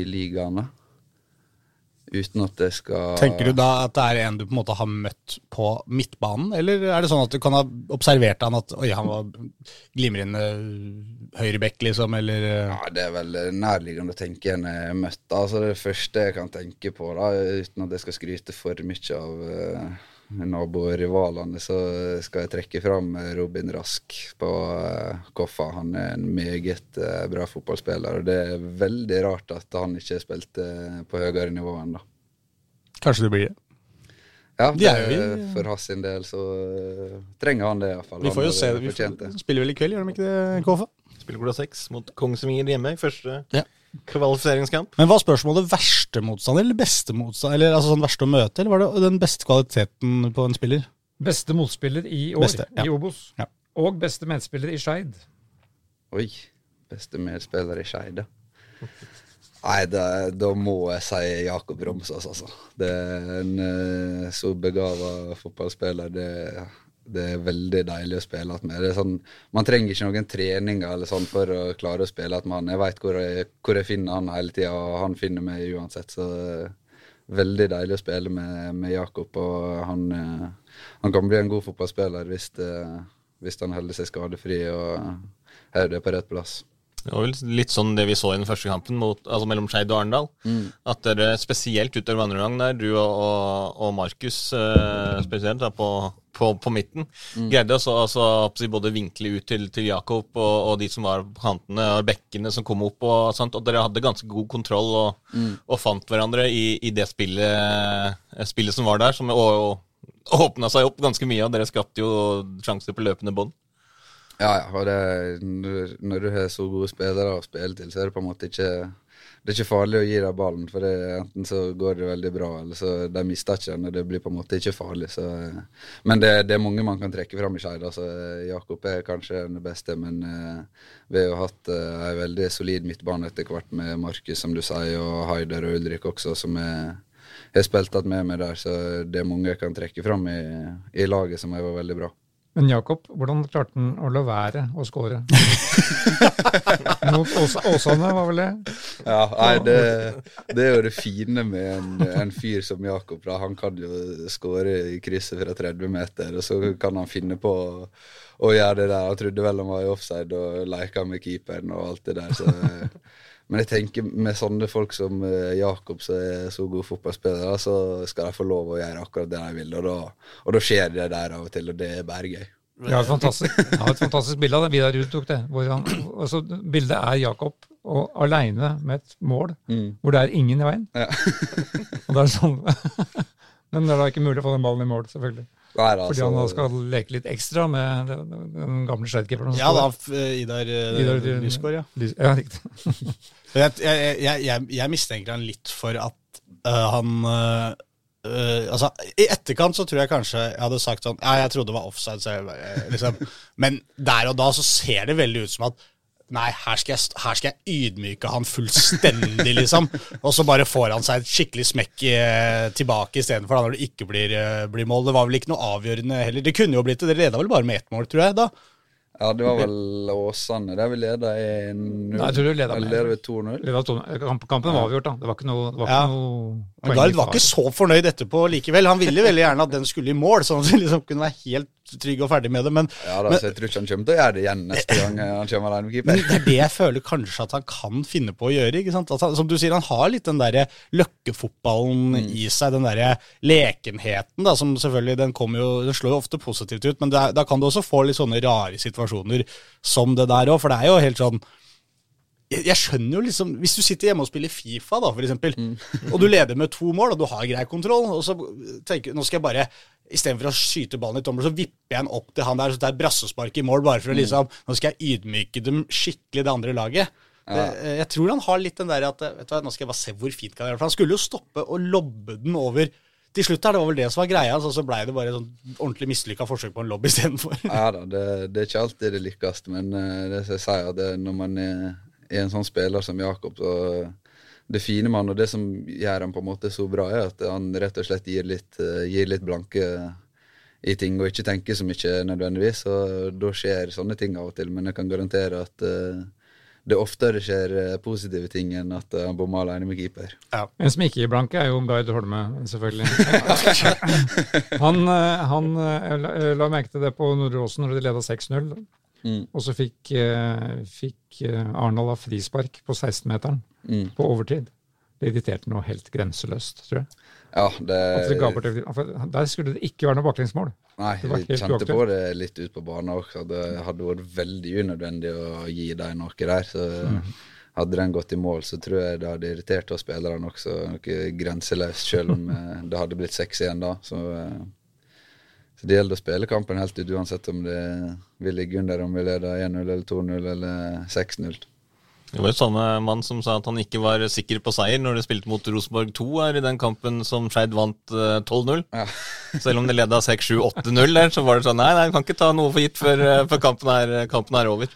i ligaen. Uten at det skal
Tenker du da at det er en du på en måte har møtt på midtbanen, eller er det sånn at du kan ha observert han at oi, han var glimrende høyrebekk, liksom, eller
Ja, det er vel nærliggende å tenke en jeg møtt. Altså det første jeg kan tenke på, da, uten at jeg skal skryte for mye av uh, naborivalene, så skal jeg trekke fram Robin Rask på uh, Koffa. Han er en meget uh, bra fotballspiller, og det er veldig rart at han ikke spilte på høyere nivå ennå.
Kanskje det blir det?
Ja, det, de for hans sin del så trenger han det iallfall.
Vi får jo se. Vi får, spiller vel i kveld, gjør de ikke det, Koffa?
Spiller klokka seks mot Kongsvinger hjemme. i Første ja. Kvalifiseringskamp.
Men Var spørsmålet verste motstander eller beste motstander? Eller altså sånn verste å møte, eller var det den beste kvaliteten på en spiller?
Beste motspiller i år beste, ja. i Obos. Ja. Og beste medspiller i Skeid.
Oi. Beste medspiller i Skeid, ja. Nei, da må jeg si Jakob Romsås, altså. Det er en uh, så begava fotballspiller. Det det er veldig deilig å spille med. Det er sånn, man trenger ikke noen treninger eller sånn for å klare å spille med han. Jeg veit hvor, hvor, jeg finner han hele tida, og han finner meg uansett. Så veldig deilig å spille med, med Jakob. Og han, eh, han, kan bli en god fotballspiller hvis, det, hvis han holder seg skadefri og har det på rett plass.
Det var vel litt sånn det vi så i den første kampen mot, altså mellom Skeid og Arendal. Mm. At dere spesielt utover andre gang der, du og, og, og Markus eh, spesielt da, på, på, på, midten, mm. greide å altså, både vinkle ut til, til Jakob og, og, de som var på kantene, og bekkene som kom opp. Og, sånt. og dere hadde ganske god kontroll og, mm. og fant hverandre i, i det spillet, eh, spillet, som var der. Som, åpna seg opp ganske mye, og dere skapte jo sjanser på løpende bånd.
Ja, ja. Og det, når, du har så gode spillere å spille til, så er det på en måte ikke det er ikke farlig å gi dem ballen, for det, enten så går det veldig bra, eller så de mister ikke den, og det blir på en måte ikke farlig. Så, eh, men det, det, er mange man kan trekke fram i Skeid. Altså, Jakob er kanskje den beste, men uh, vi har jo hatt uh, en veldig solid midtbane etter hvert med Markus, som du sier, og Haider og Ulrik også, som jeg har spilt med meg der, så det er mange jeg kan trekke fram i, i laget som har vært veldig bra.
Men Jakob, hvordan klarte han å la være å skåre? Mot Åsane, var vel det?
Ja, nei, det, det, er jo det fine med en, en fyr som Jakob. Da. Han kan jo skåre i krysset fra 30 meter, og så kan han finne på å, å gjøre det der. Han trodde vel han var i offside og leka med keeperen og alt det der. så... Men jeg tenker med sånne folk som eh, Jakob, som er så gode fotballspillere, så skal de få lov å gjøre akkurat det de vil. Og da, og da skjer det der av og til, og det er bare gøy.
Jeg har et fantastisk, har et fantastisk bilde av det. Vidar Ruud tok det. Han, altså, bildet er Jakob og aleine med et mål mm. hvor det er ingen i veien. Ja. og det er sånn Men det er da ikke mulig å få den ballen i mål, selvfølgelig. Nei, altså, Fordi han skal leke litt ekstra med den, gamle Skeid-keeperen.
Ja da, Idar, eh, Idar Lysgård, ja.
Lys, ja, riktig.
jeg, jeg, jeg, jeg, mistenker han litt for at uh, han uh, uh, altså, I etterkant så tror jeg kanskje jeg hadde sagt sånn Ja, jeg trodde det var offside, så liksom. Men der og da så ser det veldig ut som at Nei, her skal, jeg, her skal, jeg, ydmyke han fullstendig, liksom. Og så bare får han seg et skikkelig smekk eh, tilbake istedenfor når det ikke blir, eh, blir, mål. Det var vel ikke noe avgjørende heller. Det kunne jo blitt det. Det leda vel bare med ett mål, tror jeg, da.
Ja, det var vel Åsane der vi leda 1-0.
Nei, jeg tror du leda
med 2-0.
Kampen var avgjort, da. Det var ikke noe, det var ja. noe
Men Gard var ikke så fornøyd etterpå likevel. Han ville veldig gjerne at den skulle i mål, sånn at han liksom kunne være helt trygg og ferdig med det, men
Ja da,
men,
så jeg tror ikke han kommer til å gjøre det igjen neste gang han kommer alene med keeper.
Men det er det jeg føler kanskje at han kan finne på å gjøre. ikke sant? Han, som du sier, han har litt den derre løkkefotballen mm. i seg, den derre lekenheten, da, som selvfølgelig den jo Den slår jo ofte positivt ut, men da kan du også få litt sånne rare situasjoner som det der òg, for det er jo helt sånn jeg skjønner jo liksom Hvis du sitter hjemme og spiller Fifa, da, for eksempel, mm. og du leder med to mål, og du har grei kontroll, og så tenker nå skal jeg bare Istedenfor å skyte ballen i tommel, så vipper jeg den opp til han der, så det er brassespark i mål, bare for å mm. liksom Nå skal jeg ydmyke dem skikkelig, det andre laget. Ja. Eh, jeg tror han har litt den der at vet du hva, Nå skal jeg bare se hvor fint kan jeg gjøre For han skulle jo stoppe og lobbe den over til slutt her, det var vel det som var greia, så, så blei det bare sånn ordentlig mislykka forsøk på en lobby istedenfor.
ja da, det, det, er ikke alltid det lykkes, men uh, det jeg sier, at når man er, er, en sånn spiller som Jakob, så det fine med han, og det som gjør han på en måte så bra, er at han rett og slett gir litt, uh, gir litt blanke i ting og ikke tenker så mye nødvendigvis. Og da skjer sånne ting av og til, men jeg kan garantere at uh, det oftere skjer uh, positive ting enn at han bommer alene med keeper.
Ja. En som ikke gir blanke, er jo Gard Holme, selvfølgelig. han, han la, la merke til det på Nordre Åsen når de leda 6-0. Mm. Og så fikk, fikk Arendal av frispark på 16-meteren mm. på overtid. Det irriterte noe helt grenseløst, tror jeg.
Ja, det...
det der skulle det ikke være noe baklengsmål.
Nei, vi kjente på det litt ut på banen også. Det hadde vært veldig unødvendig å gi dem noe der. så... Mm. Hadde den gått i mål, så tror jeg det hadde irritert oss spillerne også noe grenseløst, selv om eh, det hadde blitt 6-1 da. Så, eh, så, det gjelder å spille kampen helt ut, uansett om det, vi ligger under, om vi leder 1-0 eller 2-0 eller 6-0.
Det var jo samme mann som sa at han ikke var sikker på seier når de spilte mot Rosenborg 2 her i den kampen som Skeid vant 12-0. Eh, ja. Selv om de leda 6-7-8-0 der, så var det sånn nei, nei, kan ikke ta noe for gitt før, eh, før kampen, er, kampen, er, over.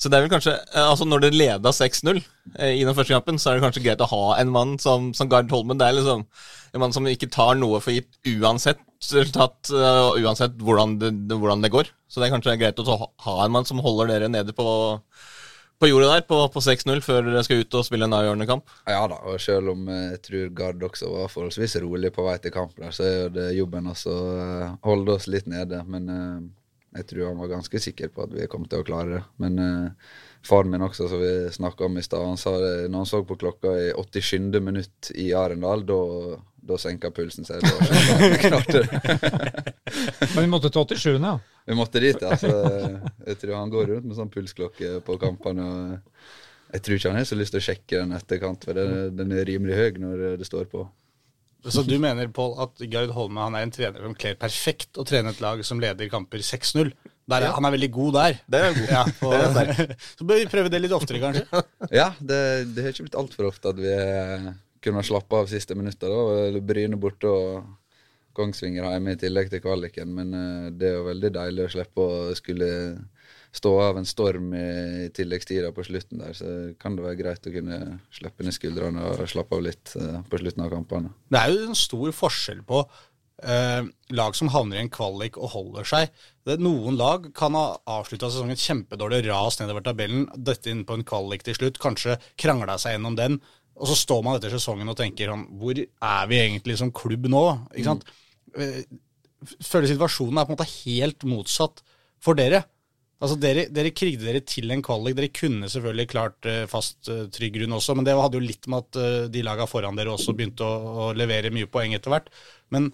Så det er vel kanskje, eh, altså Når det leda 6-0 i den første kampen, så er det kanskje greit å ha en mann som, som Gard Holmen. Det er liksom en mann som ikke tar noe for gitt uansett resultat, uansett hvordan det, hvordan det går. Så det er kanskje greit å ha en mann som holder dere nede på på jordet der, på, på 6-0, før dere skal ut og spille en avgjørende kamp?
Ja da, og selv om jeg tror Gard også var forholdsvis rolig på vei til kamp, der, så er det jobben også å eh, holde oss litt nede. Men uh, jeg tror han var ganske sikker på at vi kom til å klare det. Men faren min også, som vi snakka om i stad, han sa det når han så på klokka i 87. minutt i Arendal, da da senka pulsen seg.
Men vi måtte til 87., ja?
Vi måtte dit, ja. Så jeg tror han går rundt med sånn pulsklokke på kampene. Jeg tror ikke han har så lyst til å sjekke den etterkant, for den, den er rimelig høy når det står på.
Så du mener, Paul, at Gard Holme han er en trener som kler perfekt å trene et lag som leder kamper 6-0? Der er- Han er veldig god der.
Det er god.
Ja, og, så bør vi prøve det litt oftere, kanskje.
Ja, det, det har ikke blitt altfor ofte at vi eh, kunne slappe av siste minuttet. da, Bryne borte og Kongsvinger hjemme i tillegg til kvaliken. Men eh, det er jo veldig deilig å slippe å skulle stå av en storm i tilleggstida på slutten der. Så kan det være greit å kunne slippe ned skuldrene og slappe av litt eh, på slutten av kampene.
Det er jo en stor forskjell på eh, lag som havner i en kvalik og holder seg. Det, noen lag kan ha avslutta sesongen kjempedårlig, ras nedover tabellen, dette inn på en kvalik til slutt, kanskje krangla seg gjennom den. Og så står man etter sesongen og tenker sånn Hvor er vi egentlig som klubb nå? Ikke sant? Eh, Føler situasjonen er på en måte helt motsatt for dere. Altså Dere, dere krigde dere til en kvalik. Dere kunne selvfølgelig klart eh, fast eh, trygg grunn også, men det hadde jo litt med at eh, de laga foran dere også begynte å, å levere mye poeng etter hvert. Men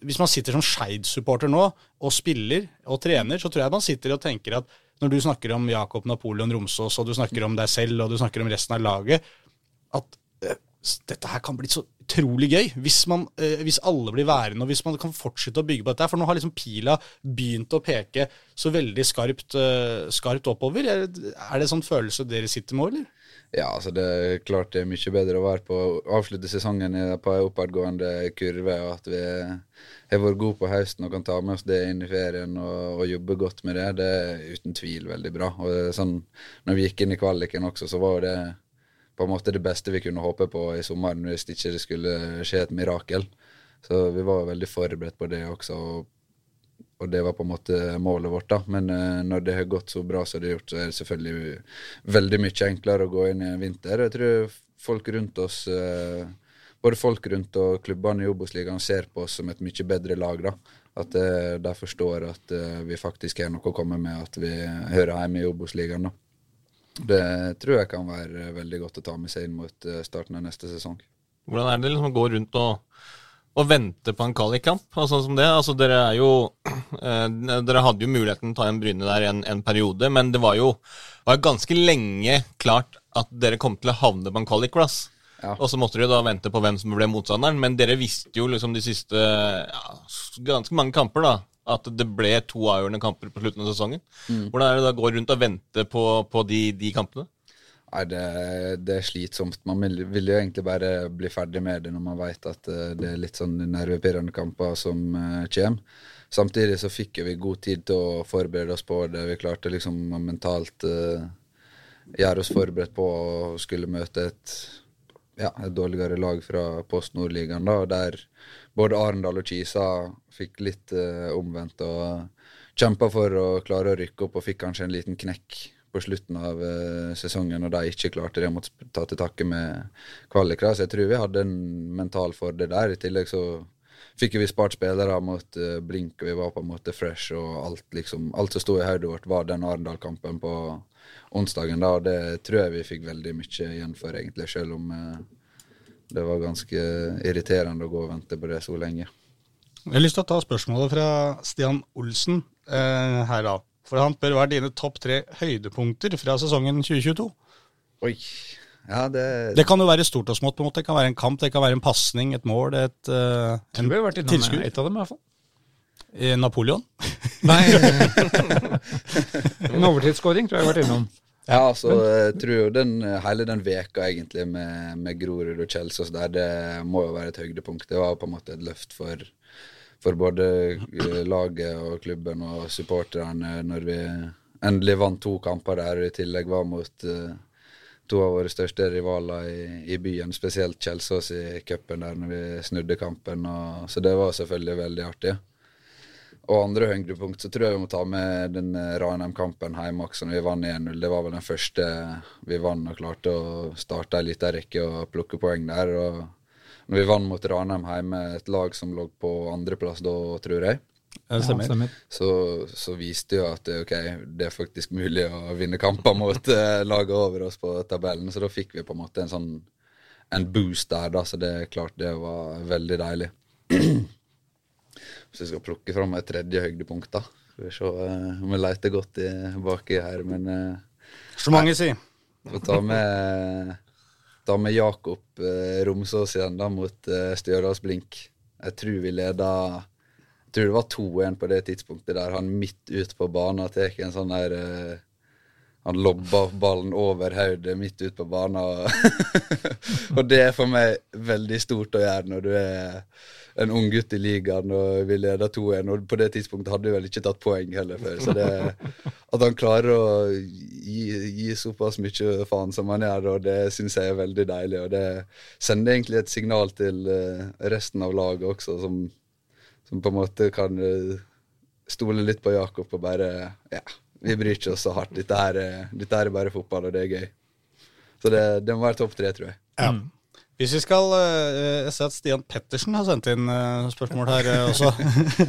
hvis man sitter som Skeid-supporter nå, og spiller og trener, så tror jeg man sitter og tenker at når du snakker om Jakob Napoleon Romsås, og du snakker om deg selv, og du snakker om resten av laget, at eh, dette her kan bli så utrolig gøy hvis, man, eh, hvis alle blir værende, og hvis man kan fortsette å bygge på dette. For nå har liksom pila begynt å peke så veldig skarpt, eh, skarpt oppover. Er, er det sånn følelse dere sitter med, eller?
Ja, altså det er klart det er mye bedre å være på avslutte sesongen på en oppadgående kurve, og at vi har vært gode på høsten og kan ta med oss det inn i ferien og, og jobbe godt med det. Det er uten tvil veldig bra. Og er sånn, når vi gikk inn i kvaliken også, så var jo det på en måte det beste vi kunne håpe på i sommeren hvis ikke det skulle skje et mirakel. Så vi var veldig forberedt på det også. og det var på en måte målet vårt. da. Men eh, når det har gått så bra som det har gjort, så er det selvfølgelig veldig mye enklere å gå inn i en vinter. Jeg tror folk rundt oss, eh, både folk rundt og klubbene i Obos-ligaen ser på oss som et mye bedre lag. da. At eh, de forstår at vi faktisk har noe å komme med, at vi hører hjemme i Obos-ligaen. Det tror jeg kan være veldig godt å ta med seg inn mot eh, starten av neste sesong.
Hvordan er det liksom å gå rundt og, og vente på en kvalikkamp? Altså, som det? Altså, dere er jo eh, Dere hadde jo muligheten til å ta en Bryne der en, en periode, men det var jo var ganske lenge klart at dere kom til å havne på en kvalikplass.
Ja.
Og så måtte dere da vente på hvem som ble motstanderen, men dere visste jo liksom de siste ja, ganske mange kamper da, at det ble to avgjørende kamper på slutten av sesongen. Hvordan er det da å gå rundt og vente på, på de, de kampene?
Nei, det, det er slitsomt. Man vil, vil jo egentlig bare bli ferdig med det når man vet at eh, det er litt sånn nervepirrende kamper som uh, kommer. Samtidig så fikk vi god tid til å forberede oss på det. Vi klarte liksom mentalt uh, gjøre oss forberedt på å skulle møte et, ja, et dårligere lag fra Post Nordligaen, der både Arendal og Kisa fikk litt eh, omvendt og kjempa for å klare å rykke opp og fikk kanskje en liten knekk på slutten av eh, sesongen, og de ikke klarte det, måtte ta til takke med kvalikere. Så jeg tror vi hadde en mental fordel der. I tillegg så fikk vi spart spillere mot eh, blink, og vi var på en måte fresh, og alt liksom, alt som sto i hodet vårt, var den Arendal-kampen på onsdagen. da, og Det tror jeg vi fikk veldig mye igjen for, egentlig, selv om eh, det var ganske irriterende å gå og vente på det så lenge.
Jeg har lyst til å ta spørsmålet fra Stian Olsen eh, her da. For han spør hva er dine topp tre høydepunkter fra sesongen 2022?
Oi. Ja, det,
Det kan jo være stort og smått. på en måte. Det kan være en kamp, det kan være en pasning, et mål, et,
Tror
en tilskudd.
et av dem, i hvert fall.
Eh, Napoleon.
Nei, En overtidsskåring tror jeg jeg har vært innom.
Ja, altså, jeg tror jo den, hele den veka egentlig med, med Grorud og Kjelsås der, det må jo være et høydepunkt. Det var på en måte et løft for, for både eh, laget og klubben og supporterne når vi endelig vant to kamper der, og i tillegg var mot eh, to av våre største rivaler i, i byen, spesielt Kjelsås i cupen der når vi snudde kampen. Og, så det var selvfølgelig veldig artig. Og andre høydepunkt så tror jeg vi må ta med den eh, Ranheim-kampen hjemme også, når vi vant 1-0. Det var vel den første vi vant og klarte å starte ei lita rekke og plukke poeng der. Og når vi vant mot Ranheim hjemme, et lag som lå på andreplass da, tror jeg,
stemmer.
så, så viste jo at okay, det er faktisk mulig å vinne kamper mot eh, laget over oss på tabellen. Så da fikk vi på en måte en sånn en boost der, da, så det er klart det var veldig deilig. Hvis jeg skal plukke fram et tredje høydepunkt, da. Skal vi se eh, om vi leter godt i, baki her, men eh,
Så mange sier.
får ta med ta med Jakob eh, Romsås igjen da mot Stjørdals Blink. Jeg tror vi leda Jeg tror det var 2-1 på det tidspunktet der han midt ut på banen tar en sånn der Han lobba ballen over hodet midt ut på banen. Og det er for meg veldig stort å gjøre når du er en ung gutt i ligaen og vi leder 2-1. Og på det tidspunktet hadde vi vel ikke tatt poeng heller før. Så det, at han klarer å gi, gi såpass mye faen som han gjør, og det syns jeg er veldig deilig. Og det sender egentlig et signal til eh, resten av laget også, som, som på en måte kan eh, stole litt på Jakob og bare Ja, vi bryr ikke oss så hardt. Dette her, er- dette her er bare fotball, og det er gøy. Så det, det må være topp tre, tror jeg.
Ja. Hvis vi skal eh, Jeg ser at Stian Pettersen har sendt inn eh, spørsmål her eh, også.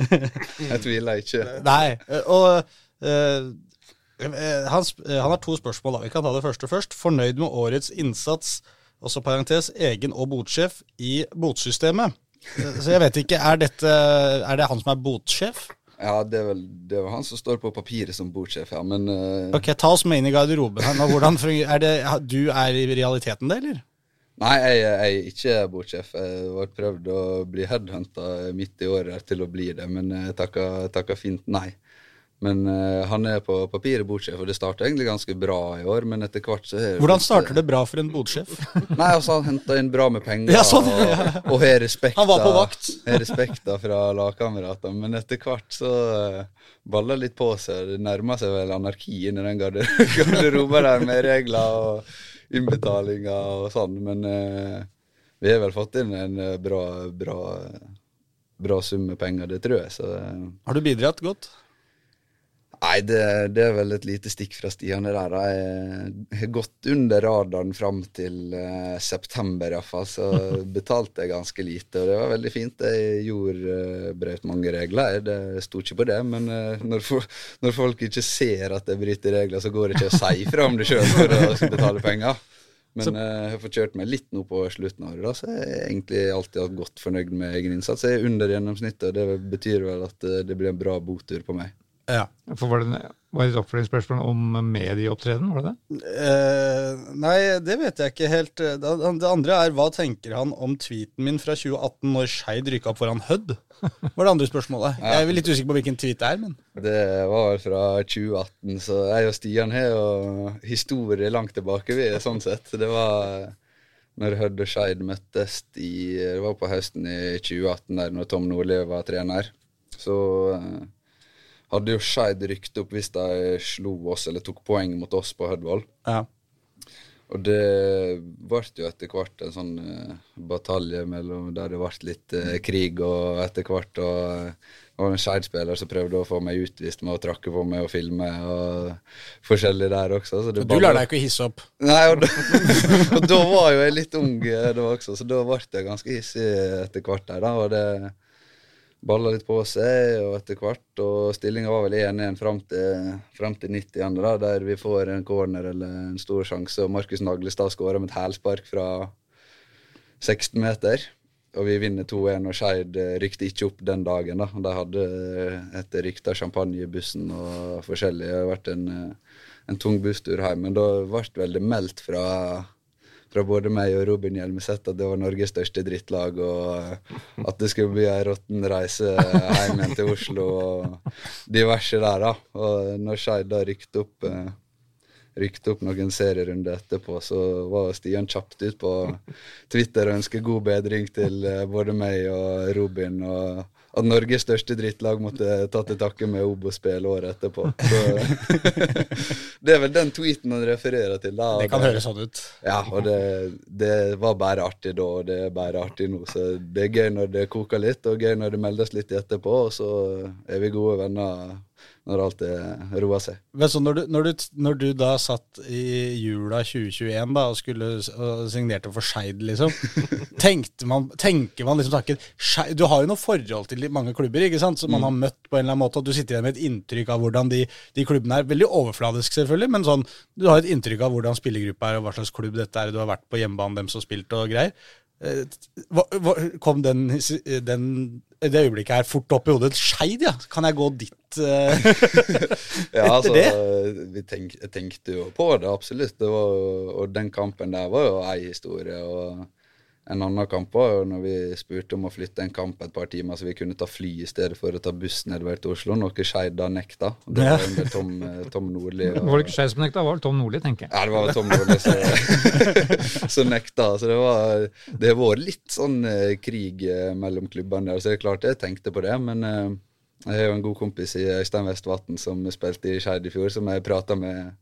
Jeg tviler ikke.
Nei, og han, han har to spørsmål. da. Vi kan ta det første først. Fornøyd med årets innsats, også parentes, egen og botsjef i botsystemet. Så jeg vet ikke, er, dette, er det han som er botsjef?
Ja, det er vel det er han som står på papiret som botsjef ja. Men uh...
Ok, Ta oss med inn i garderoben. Hvordan er det, du er i realiteten det, eller?
Nei, jeg, jeg er ikke bordsjef. Jeg har prøvd å bli headhunta midt i året til å bli det, men jeg takka, fint nei. Men uh, han er på papiret bordsjef, og det starta egentlig ganske bra i år, men etter hvert så er
Hvordan starter det bra for en bodsjef?
Nei, altså Han henta inn bra med penger
Ja, sånn,
og, og har respekt
Han var på vakt.
har respekta fra lagkameratene, men etter hvert så uh, baller litt på seg. Det nærmer seg vel anarki inni den garder- garderoben der med regler og innbetalinger og sånn, men eh, vi har vel fått inn en eh, bra, bra, bra sum med penger, det tror jeg. Så eh,
Har du bidratt godt?
Nei, det, det er vel et lite stikk fra Stian der. Jeg har gått under radaren fram til uh, september iallfall, så betalte jeg ganske lite. Og det var veldig fint. Jeg gjorde uh, brøt mange regler, jeg. det sto ikke på det. Men uh, når, for, når folk ikke ser at jeg bryter regler, så går det ikke å si fra om det sjøl for å skal betale penger. Men
Så-
jeg har fått kjørt meg litt nå på slutten av året, så jeg er egentlig alltid hatt godt fornøyd med egen innsats. Jeg er under gjennomsnittet, og det betyr vel at det blir en bra botur på meg.
Ja.
For var det, var det et oppfølgingsspørsmål om medieopptreden, var det det?
Eh, nei, det vet jeg ikke helt. Det, det andre er hva tenker han om tweeten min fra 2018 når Skeid rykka opp foran Hødd? Var det andre spørsmålet. Jeg er litt usikker på hvilken tweet det er, men
Det var fra 2018, så jeg og Stian har jo historie langt tilbake, vi, sånn sett. Det var når Hødd og Skeid møttes i Det var på høsten i 2018, der når Tom Nordli var trener. Så eh, hadde jo Skeid rykte opp hvis de slo oss eller tok poeng mot oss på Hødvoll.
ja.
Og det ble jo etter hvert en sånn uh, batalje mellom der det ble litt uh, krig, og etter hvert og, eh, det var en Skeid-spiller som prøvde å få meg utvist med å trakke på meg og filme, og forskjellig der også. Så
du lar deg ikke hisse opp.
Nei, og da, og da var jo jeg litt ung da også, så da ble jeg ganske hissig etter hvert der, da. Og det balla litt på seg, og etter hvert, og stillinga var vel 1-1 fram til, fram til 90 igjen, da, der vi får en corner eller en stor sjanse, og Markus Naglestad skårer med et hælspark fra 16 meter. Og vi vinner 2-1, og Skeid eh, rykte ikke opp den dagen. da. De hadde etter et rykte av champagne i bussen og forskjellig. Det har vært en, eh, en tung busstur hjem. Men da ble det det meldt fra, fra både meg og Robin Hjelmeset at det var Norges største drittlag, og at det skulle bli ei råtten reise hjem igjen til Oslo og diverse der, da. Og når Skeid da rykte opp eh, rykte opp noen serierunder etterpå, så var Stian kjapt ut på Twitter og ønsket god bedring til eh, både meg og Robin. og at Norges største drittlag måtte ta til takke med Obo-spill året etterpå. Så, det er vel den tweeten han refererer til. da.
Det kan høres sånn ut.
Ja, og det, det var bare artig da, og det er bare artig nå. Så det er gøy når det koker litt, og gøy når det meldes litt etterpå, og så er vi gode venner når alt er roa seg.
Men så når du, når, du, når du da satt i jula 2021 da, og skulle og signerte for Skeid, liksom, man, tenker man liksom takket Du har jo noe forhold til mange klubber ikke sant, som man har møtt på en eller annen måte, og du sitter igjen med et inntrykk av hvordan de, de klubbene er. Veldig overfladisk, selvfølgelig, men sånn, du har et inntrykk av hvordan spillergruppa er, og hva slags klubb dette er, du har vært på hjemmebane, dem som har spilt og greier. Eh, hva- hva- Kom den, den i det øyeblikket her fort opp i hodet. Skeid, ja. Kan jeg gå dit uh,
Ja, altså,
det?
vi tenk, tenkte jo på det, absolutt. Det var, og den kampen der var jo ei historie. og En annen kamp var når vi spurte om å flytte en kamp et par timer, så vi kunne ta fly i stedet for å ta buss nedover til Oslo, noe Skeid da nekta. Det var med Tom, eh, Tom Nordli. og-
Var det ikke Skeid som nekta, det var det Tom Nordli, tenker jeg.
Ja, det var Tom Nordli som- som nekta. Så det var Det har vært litt sånn eh, krig eh, mellom klubbene der. Så det er klart jeg tenkte på det, men jeg har jo en god kompis i Øystein Vestvatn som spilte i Skeid i fjor, som jeg prata med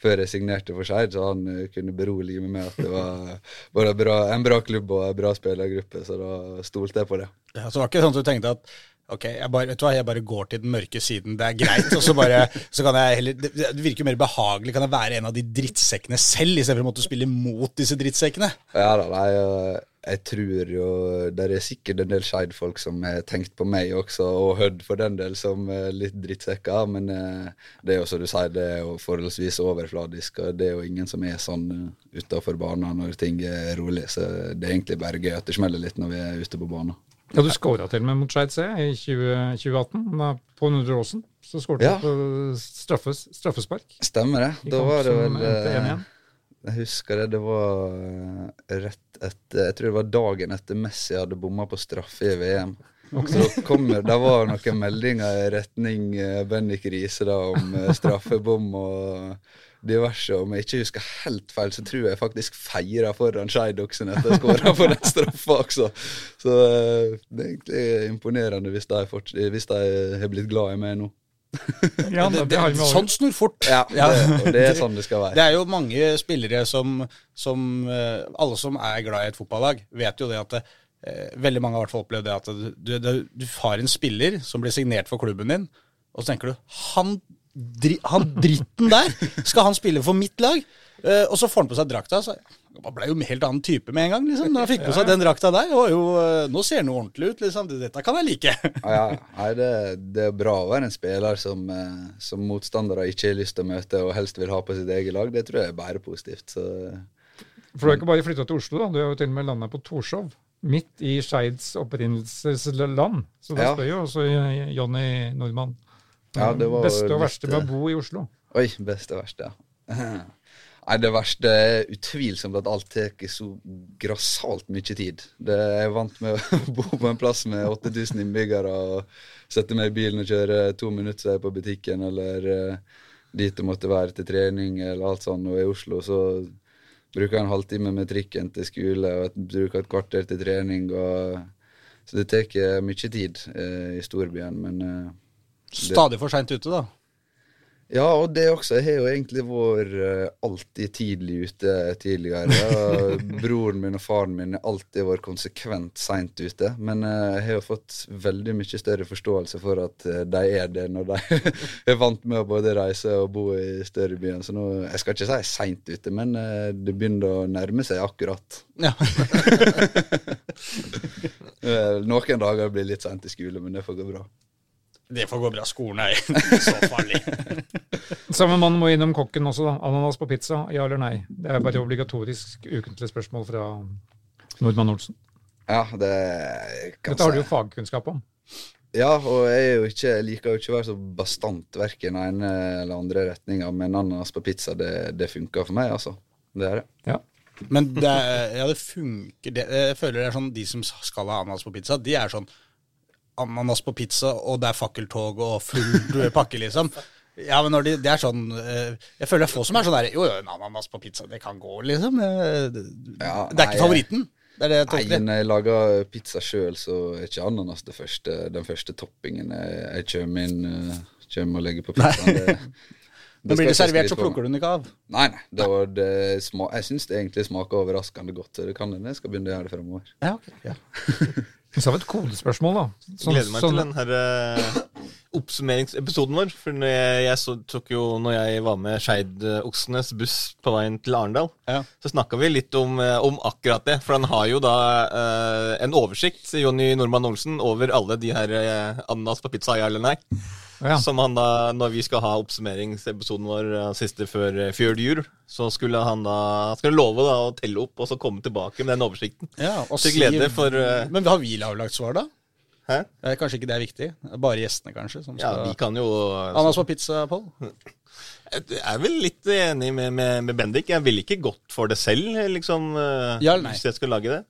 før jeg signerte for Skeid, så han eh, kunne berolige meg med at det var, både en bra, klubb og en bra spillergruppe, så da stolte jeg på det.
Ja, så det var ikke sånn at du tenkte at ok, jeg bare, vet du hva, jeg bare går til den mørke siden, det er greit. Og så bare, så kan jeg heller, det, virker mer behagelig, kan jeg være en av de drittsekkene selv, istedenfor å måtte spille mot disse drittsekkene.
Ja da, nei, jeg, jeg tror jo Det er sikkert en del Skeid-folk som har tenkt på meg også, og Hødd for den del, som eh, litt drittsekker. Men eh, det er jo som du sier, det er jo forholdsvis overfladisk, og det er jo ingen som er sånn uh, utafor banen når ting er rolig. Så det er egentlig bare gøy at det smeller litt når vi er ute på banen.
Ja, Du skåra til og med mot Skeid C i 20, 2018, da på Nordre Åsen. Så skåret
Ja.
du på straffes, straffespark.
Stemmer det.
I
Da var det vel eh,
1-1.
Jeg husker det. Det var eh, rett etter Jeg tror det var dagen etter Messi hadde bomma på straffe i VM. Så kommer, Det var noen meldinger i retning eh, Bennik Riise da, om eh, straffebom og diverse. Om jeg ikke husker helt feil, så tror jeg faktisk feira foran Skeidoksen etter jeg skåra på den straffa også. Så eh, det er egentlig imponerende hvis de, hvis de har blitt glad i meg nå.
Ja, det, det det,
Sånn snur fort.
Ja, det, og det er sånn det skal være.
Det er jo mange spillere som, som Alle som er glad i et fotballag, vet jo det at det, Veldig mange har i hvert fall opplevd det at du, du, du har en spiller som blir signert for klubben din, og så tenker du Han, dri, han dritten der! Skal han spille for mitt lag? Eh, og så får han på seg drakta. Så han ble jo en helt annen type med en gang. liksom, Når han fikk på seg den drakta der. Og jo, eh, nå ser han jo ordentlig ut. liksom, Dette kan jeg like.
Ja, ja. Nei, det, det er bra å være en spiller som, eh, som motstandere ikke har lyst til å møte og helst vil ha på sitt eget lag. Det tror jeg er bare positivt. Så
For du har ikke bare flytta til Oslo, da. Du har jo til og med landa på Torshov. Midt i Skeids opprinnelsesland. Så da
Ja.
spør jo også Jonny Nordmann.
Ja, det var
Beste og verste med å bo i Oslo.
oi, beste og verste, ja. Nei, det verste er utvilsomt at alt tar så grassat mye tid. Det jeg er vant med å bo på en plass med 8000 innbyggere og sette meg i bilen og kjøre to minutter så er jeg på butikken, eller eh, dit det måtte være til trening, eller alt sånt. Og i Oslo så bruker en halvtime med trikken til skole, og et, bruker et kvarter til trening. og Så det tar mye tid eh, i storbyen, men eh,
Stadig for seint ute, da.
Ja, og det også. Jeg har jo egentlig vært eh, alltid tidlig ute tidligere. Broren min og faren min har alltid vært konsekvent seint ute. Men eh, jeg har jo fått veldig mye større forståelse for at eh, de er det når de er vant med å både reise og bo i større byer. Så nå, jeg skal ikke si seint ute, men det begynner å nærme seg akkurat.
Ja.
Noen dager blir litt seint i skole, men det får gå bra.
Det får gå bra. Skolen er så farlig.
Samme mann må innom kokken også, da. Ananas på pizza, ja eller nei? Det er bare obligatorisk ukentlig spørsmål fra Nordmann Olsen.
Ja, det kan
Dette har du jo fagkunnskap om.
Ja, og jeg, er jo ikke, jeg liker jo ikke å være så bastant verken ene eller andre retninga, men ananas på pizza, det, det funker for meg, altså. Det er det.
Ja.
Men det, ja, det funker det, Jeg føler det er sånn de som skal ha ananas på pizza, de er sånn ananas på pizza, og det er fakkeltog og full pakke, liksom. Ja, men når de, det er sånn eh, Jeg føler det er få som er sånn der Jo, jo, en ananas på pizza, det kan gå, liksom. Eh, Det,
Ja,
det er ikke favoritten. Det er det jeg
Nei, når jeg lager pizza sjøl, så er ikke ananas det første, den første toppingen jeg, jeg kommer inn eh, kommer og legger på pizzaen. Det,
blir det servert, så plukker du den ikke av.
Nei, nei. Det var det sma jeg syns det egentlig smaker overraskende godt. så Det kan hende jeg skal begynne å gjøre det fremover.
Ja, ok. Ja.
Så har vi et kodespørsmål, da. Sånn-
Gleder meg
sånn-
til den her eh, oppsummeringsepisoden vår. For når jeg, jeg så, tok jo når jeg var med Skeidoksenes buss på veien til Arendal,
Ja.
så snakka vi litt om, eh, om akkurat det. For han har jo da eh, en oversikt, Jonny Normann Olsen, over alle de her eh, ananas på pizza, ja eller nei.
Ja.
Som han da, når vi skal ha oppsummeringsepisoden vår eh, siste før, eh, jul, så skulle han da skulle love da å telle opp og så komme tilbake med den oversikten.
Ja,
Til glede for, uh,
Men har vi avlagt svar, da?
Hæ?
Kanskje ikke det er viktig. Bare gjestene, kanskje. Som
Ja, vi kan jo
Ananas på pizza, Pål?
Jeg er vel litt enig med, med, med Bendik. Jeg ville ikke gått for det selv, liksom,
Ja
hvis jeg skulle lage det.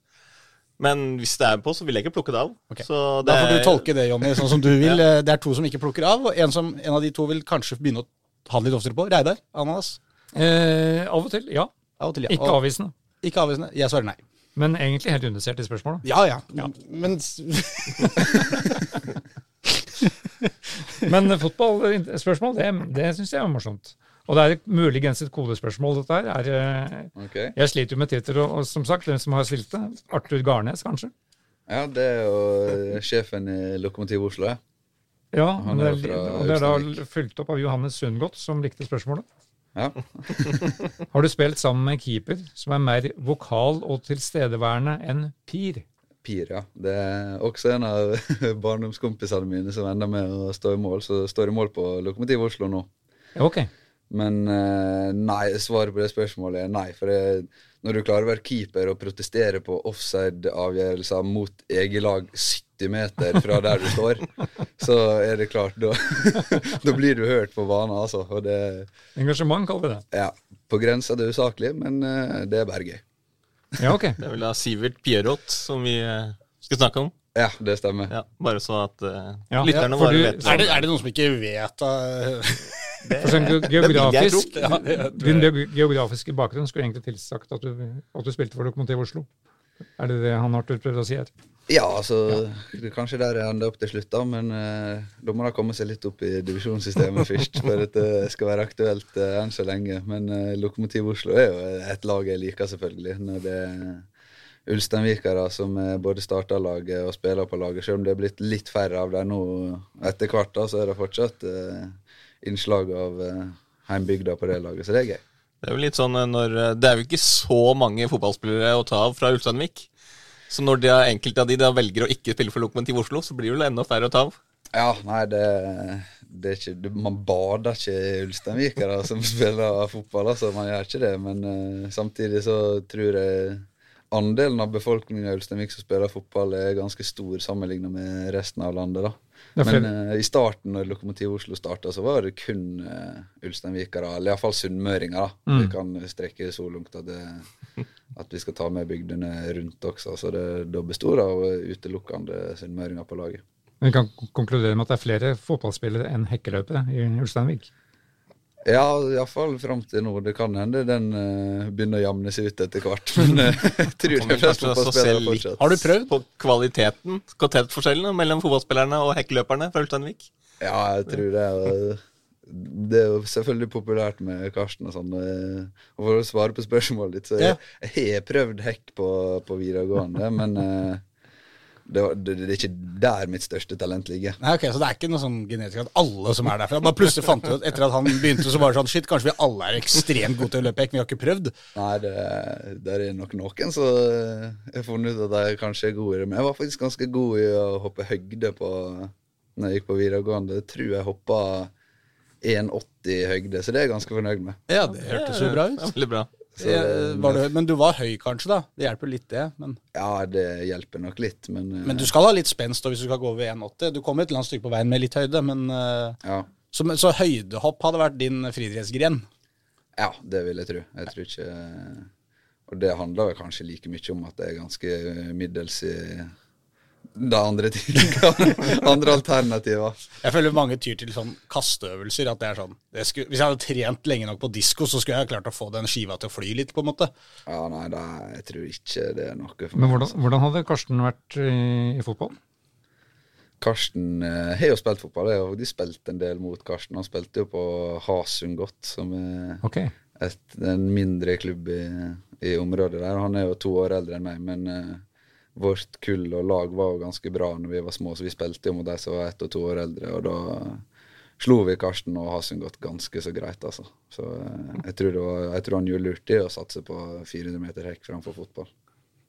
Men hvis det er på, så vil jeg ikke plukke det av.
Okay.
Så det
Da får du tolke det, Jonny, sånn som du vil. ja. Det er to som ikke plukker av, og en, som, en av de to vil kanskje begynne å ha det litt oftere på. Reidar? Ananas?
Eh, av og til, ja.
Av og til, ja.
Ikke
Og-
avvisende.
Ikke avvisende. Jeg svarer nei.
Men egentlig helt undersert i spørsmålet.
Ja, ja. Men s-
Men fotballspørsmål, det, det syns jeg er morsomt. Og det er muligens et kodespørsmål, dette her. Er,
okay.
Jeg sliter jo med Twitter, og, og som sagt, den som har stilt det? Arthur Garnes, kanskje?
Ja, det er jo eh, sjefen i Lokomotiv Oslo, ja.
Ja, og det
er
og det er da fulgt opp av Johannes Sundgodt, som likte spørsmålet.
ja.
Har du spilt sammen med en keeper som er mer vokal og tilstedeværende enn Pir?
Pir, ja. Det er også en av barndomskompisene mine som ender med å stå i mål, så står i mål på Lokomotiv Oslo nå.
Ja, ok.
Men eh, nei, svaret på det spørsmålet er nei. For det, når du klarer å være keeper og protestere på offside-avgjørelser mot eget lag 70 meter fra der du står, så er det klart, da, da blir du hørt på banen, altså. Og det
Engasjement, kaller vi det.
ja, på grensa til usaklig, men eh, det er bare gøy.
Ja, ok.
Det er vel da Sivert Pierrot som vi eh, skal snakke om.
Ja, det stemmer.
Ja, bare så at uh,
Ja,
lytterne
for
bare vet.
er, det, er det noen som ikke vet da?
For sånn geografisk.
Ja, det
Din geografiske bakgrunn skulle egentlig tilsagt at du, at du spilte for Lokomotiv Oslo. Er det det han Arthur prøvde å si her?
Ja, altså det er Kanskje der jeg ender opp til slutt, da. Men uh, da må de komme seg litt opp i divisjonssystemet først. For at det skal være aktuelt uh, enn så lenge. Men uh, Lokomotiv Oslo er jo et lag jeg liker, selvfølgelig. Når det er Ulsteinvikere som både starter laget og spiller på laget. Selv om det er blitt litt færre av dem nå etter hvert, da, så er det fortsatt eh, innslag av eh, heimbygda på det laget. Så det er gøy.
Det er jo litt sånn eh, når eh, Det er jo ikke så mange fotballspillere å ta av fra Ulsteinvik. Så når de, enkelte av de da velger å ikke spille for Lokomotiv Oslo, så blir det vel enda færre å ta av.
Ja, nei, det, det er ikke Man bader ikke ulsteinvikere som spiller fotball, altså. Man gjør ikke det. Men uh, samtidig så tror jeg andelen av befolkningen i Ulsteinvik som spiller fotball, er ganske stor sammenlignet med resten av landet, da. Men eh, i starten, når Lokomotiv Oslo starta, så var det kun uh, ulsteinvikere, eller iallfall sunnmøringer, da.
Mm.
Vi kan strekke så langt at, det, at vi skal ta med bygdene rundt også. Så det det består av utelukkende sunnmøringer på laget.
Vi kan konkludere med at det er flere fotballspillere enn hekkeløpere i Ulsteinvik.
Ja, iallfall fram til nå. Det kan hende den uh, begynner å jamne seg ut etter hvert. Men eh, jeg tror det
fleste
er flest fotballspillere fortsatt.
Har du prøvd?
På kvaliteten, kvalitetsforskjellene mellom fotballspillerne og hekkeløperne fra Ulsteinvik.
Ja, jeg tror det. er- Det er jo selvfølgelig populært med Karsten og sånn. eh, Og for å svare på spørsmålet ditt, så
Ja.
jeg, jeg har prøvd hekk på, på videregående, men eh, det, det, det er ikke der mitt største talent ligger.
Nei, ok, Så det er ikke noe sånn genetisk at alle som er derfra Bare plutselig fant du ut etter at han begynte, så var det sånn Shit, kanskje vi alle er ekstremt gode til å løpe hekk, men vi har ikke prøvd.
Nei, det, det er nok noen så jeg har funnet ut at jeg kanskje er god i det. Men jeg var faktisk ganske god i å hoppe høgde på når jeg gikk på videregående. Jeg tror jeg hoppa 1,80 høgde, så det er jeg ganske fornøyd med.
Ja, det hørtes jo bra
Ja,
ut.
veldig bra.
Så,
Eh, var du, men du var høy, kanskje, da. Det hjelper litt, det. Men,
Ja, det hjelper nok litt, men, eh,
men du skal ha litt spenst hvis du skal gå over 1,80. Du kommer et eller annet stykke på veien med litt høyde, men eh,
ja,
så, så høydehopp hadde vært din friidrettsgren.
ja, det vil jeg tro. Jeg tror ikke Og det handler vel kanskje like mye om at det er ganske middels i de andre ting. andre alternativer.
Jeg føler mange tyr til sånn kasteøvelser. at det er sånn, det skulle, Hvis jeg hadde trent lenge nok på disko, så skulle jeg klart å få den skiva til å fly litt, på en måte.
Ja, nei, da, jeg tror ikke det er noe for
Men hvordan, hvordan hadde Karsten vært i, i fotball?
Karsten eh, har jo spilt fotball. Jeg har faktisk spilt en del mot Karsten. Han spilte jo på Hasundgodt, som er
okay.
et, en mindre klubb i, i området der. Han er jo to år eldre enn meg, men eh, vårt kull og lag var jo ganske bra når vi var små, så vi spilte jo mot de som var ett og to år eldre, og da slo vi Karsten og Hasundgodt ganske så greit, altså. Så eh, jeg tror, var, jeg tror han gjorde lurt i å satse på 400 meter hekk framfor fotball.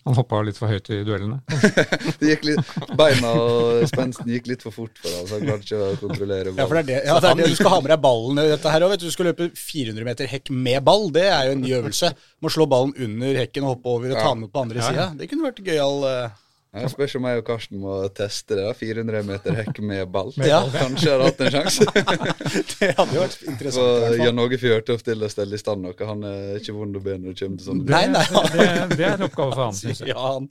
Han hoppa litt for høyt i duellene.
Det gikk litt, Beina og spensten gikk litt for fort for ham, så han klarte ikke å kontrollere
Ja, for det er det, ja, det, er det du skal ha med deg ballen i dette her òg. Du skal løpe 400 meter hekk med ball. Det er jo en ny øvelse. Må slå ballen under hekken og hoppe over og ta den ut på andre
Ja,
sida. Det kunne vært gøyal. eh,
Jeg spørs om jeg og Karsten må teste det. 400 meter hekk med ball.
Ja.
Kanskje jeg har hatt en sjanse.
Det hadde jo vært interessant.
Og. Jan Åge Fjørtoft til å stelle i stand noe. Han er ikke vond å be når det kommer til sånne
Nei, nei,
Det, det er en oppgave for han, syns jeg.
ja, han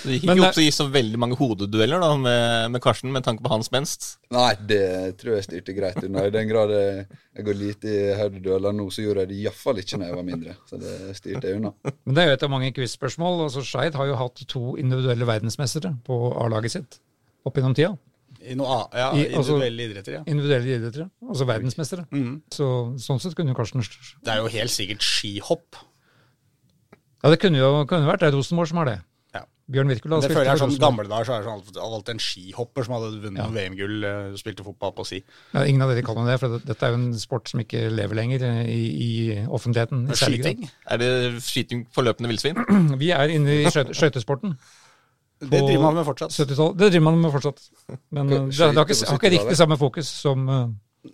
Det gikk
Men
opp til å gi så veldig mange hodedueller da, med, med Karsten, med tanke på hans menst?
Nei, det tror jeg styrte greit unna. I den grad jeg, jeg går lite i hodedueller nå, så gjorde jeg det iallfall ikke når jeg var mindre. Så det styrte jeg unna.
Men det er jo et av mange quiz-spørsmål. Altså, Skeid har jo hatt to individuelle verdensmestere på A-laget sitt opp gjennom tida.
I noe. Ja,
I- altså-
individuelle idretter, ja.
Individuelle idretter, Altså verdensmestere.
Mm.
Så sånn sett kunne jo Karsten
Det er jo helt sikkert skihopp.
Ja, det kunne jo kunne vært det er Rosenborg som har det. Bjørn Wirkola
Det
spilte
føler jeg er sånn gamle dager så er det sånn alltid- en skihopper som hadde vunnet
Ja.
VM-gull, eh, spilte fotball på si.
Ja, ingen av dere kan det, for dette er jo en sport som ikke lever lenger eh, i, i offentligheten. i.
Skyting,
Er det skyting på løpende villsvin?
Vi er inne i skøyte- skøytesporten.
det driver man med fortsatt.
Det driver man med fortsatt. Men eh, det, det har ikke, har ikke riktig samme fokus som,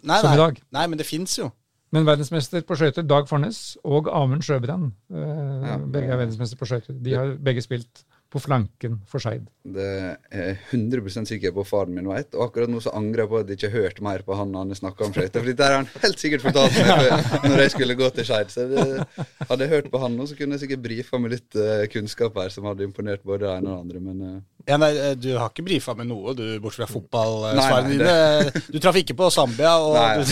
Nei,
som i dag.
nei, men det fins jo.
Men verdensmester på skøyter, Dag Farnes og Amund Sjøbrand, eh,
Ja.
begge er verdensmester på skøyter. De har begge spilt på flanken for Skeid.
Det er jeg 100 sikker på faren min veit. Og akkurat nå så angrer jeg på at jeg ikke hørte mer på han han snakka om skøyter. For dette har han helt sikkert fortalt meg når jeg skulle gå til Skeid. Så det, hadde jeg hørt på han nå, så kunne jeg sikkert brifa med litt eh, kunnskap her som hadde imponert både det ene og det andre. Men eh,
Ja, nei, eh, du har ikke brifa med noe, du, bortsett fra fotballsvarene dine. Du traff ikke på Zambia, og
Nei.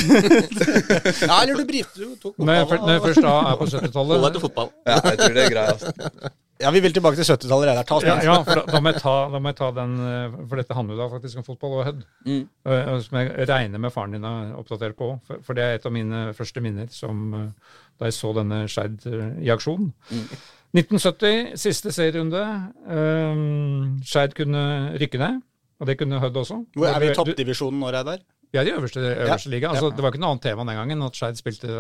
Ja, eller du brifte, du tok
fotball. når jeg først da er på
Hold deg til
70-tallet
fotball.
ja, jeg tror det er greit.
Ja, vi vil tilbake til 70-tallet, allerede. Ta
ja, ja, for da, da, må jeg ta, da må jeg ta den, eh, for dette handler da faktisk om fotball og Hødd.
Mm.
Eh, Som jeg regner med faren din er oppdatert på. For, for det er et av mine første minner som eh, da jeg så denne Skeid eh, i aksjon. 1970, siste serierunde. Um, Skeid kunne rykke ned, og det kunne Hødd også.
Hvor er vi i toppdivisjonen nå, Reidar?
Vi er i øverste, øverste liga. Altså. Det var ikke noe annet tema den gangen at Skeid spilte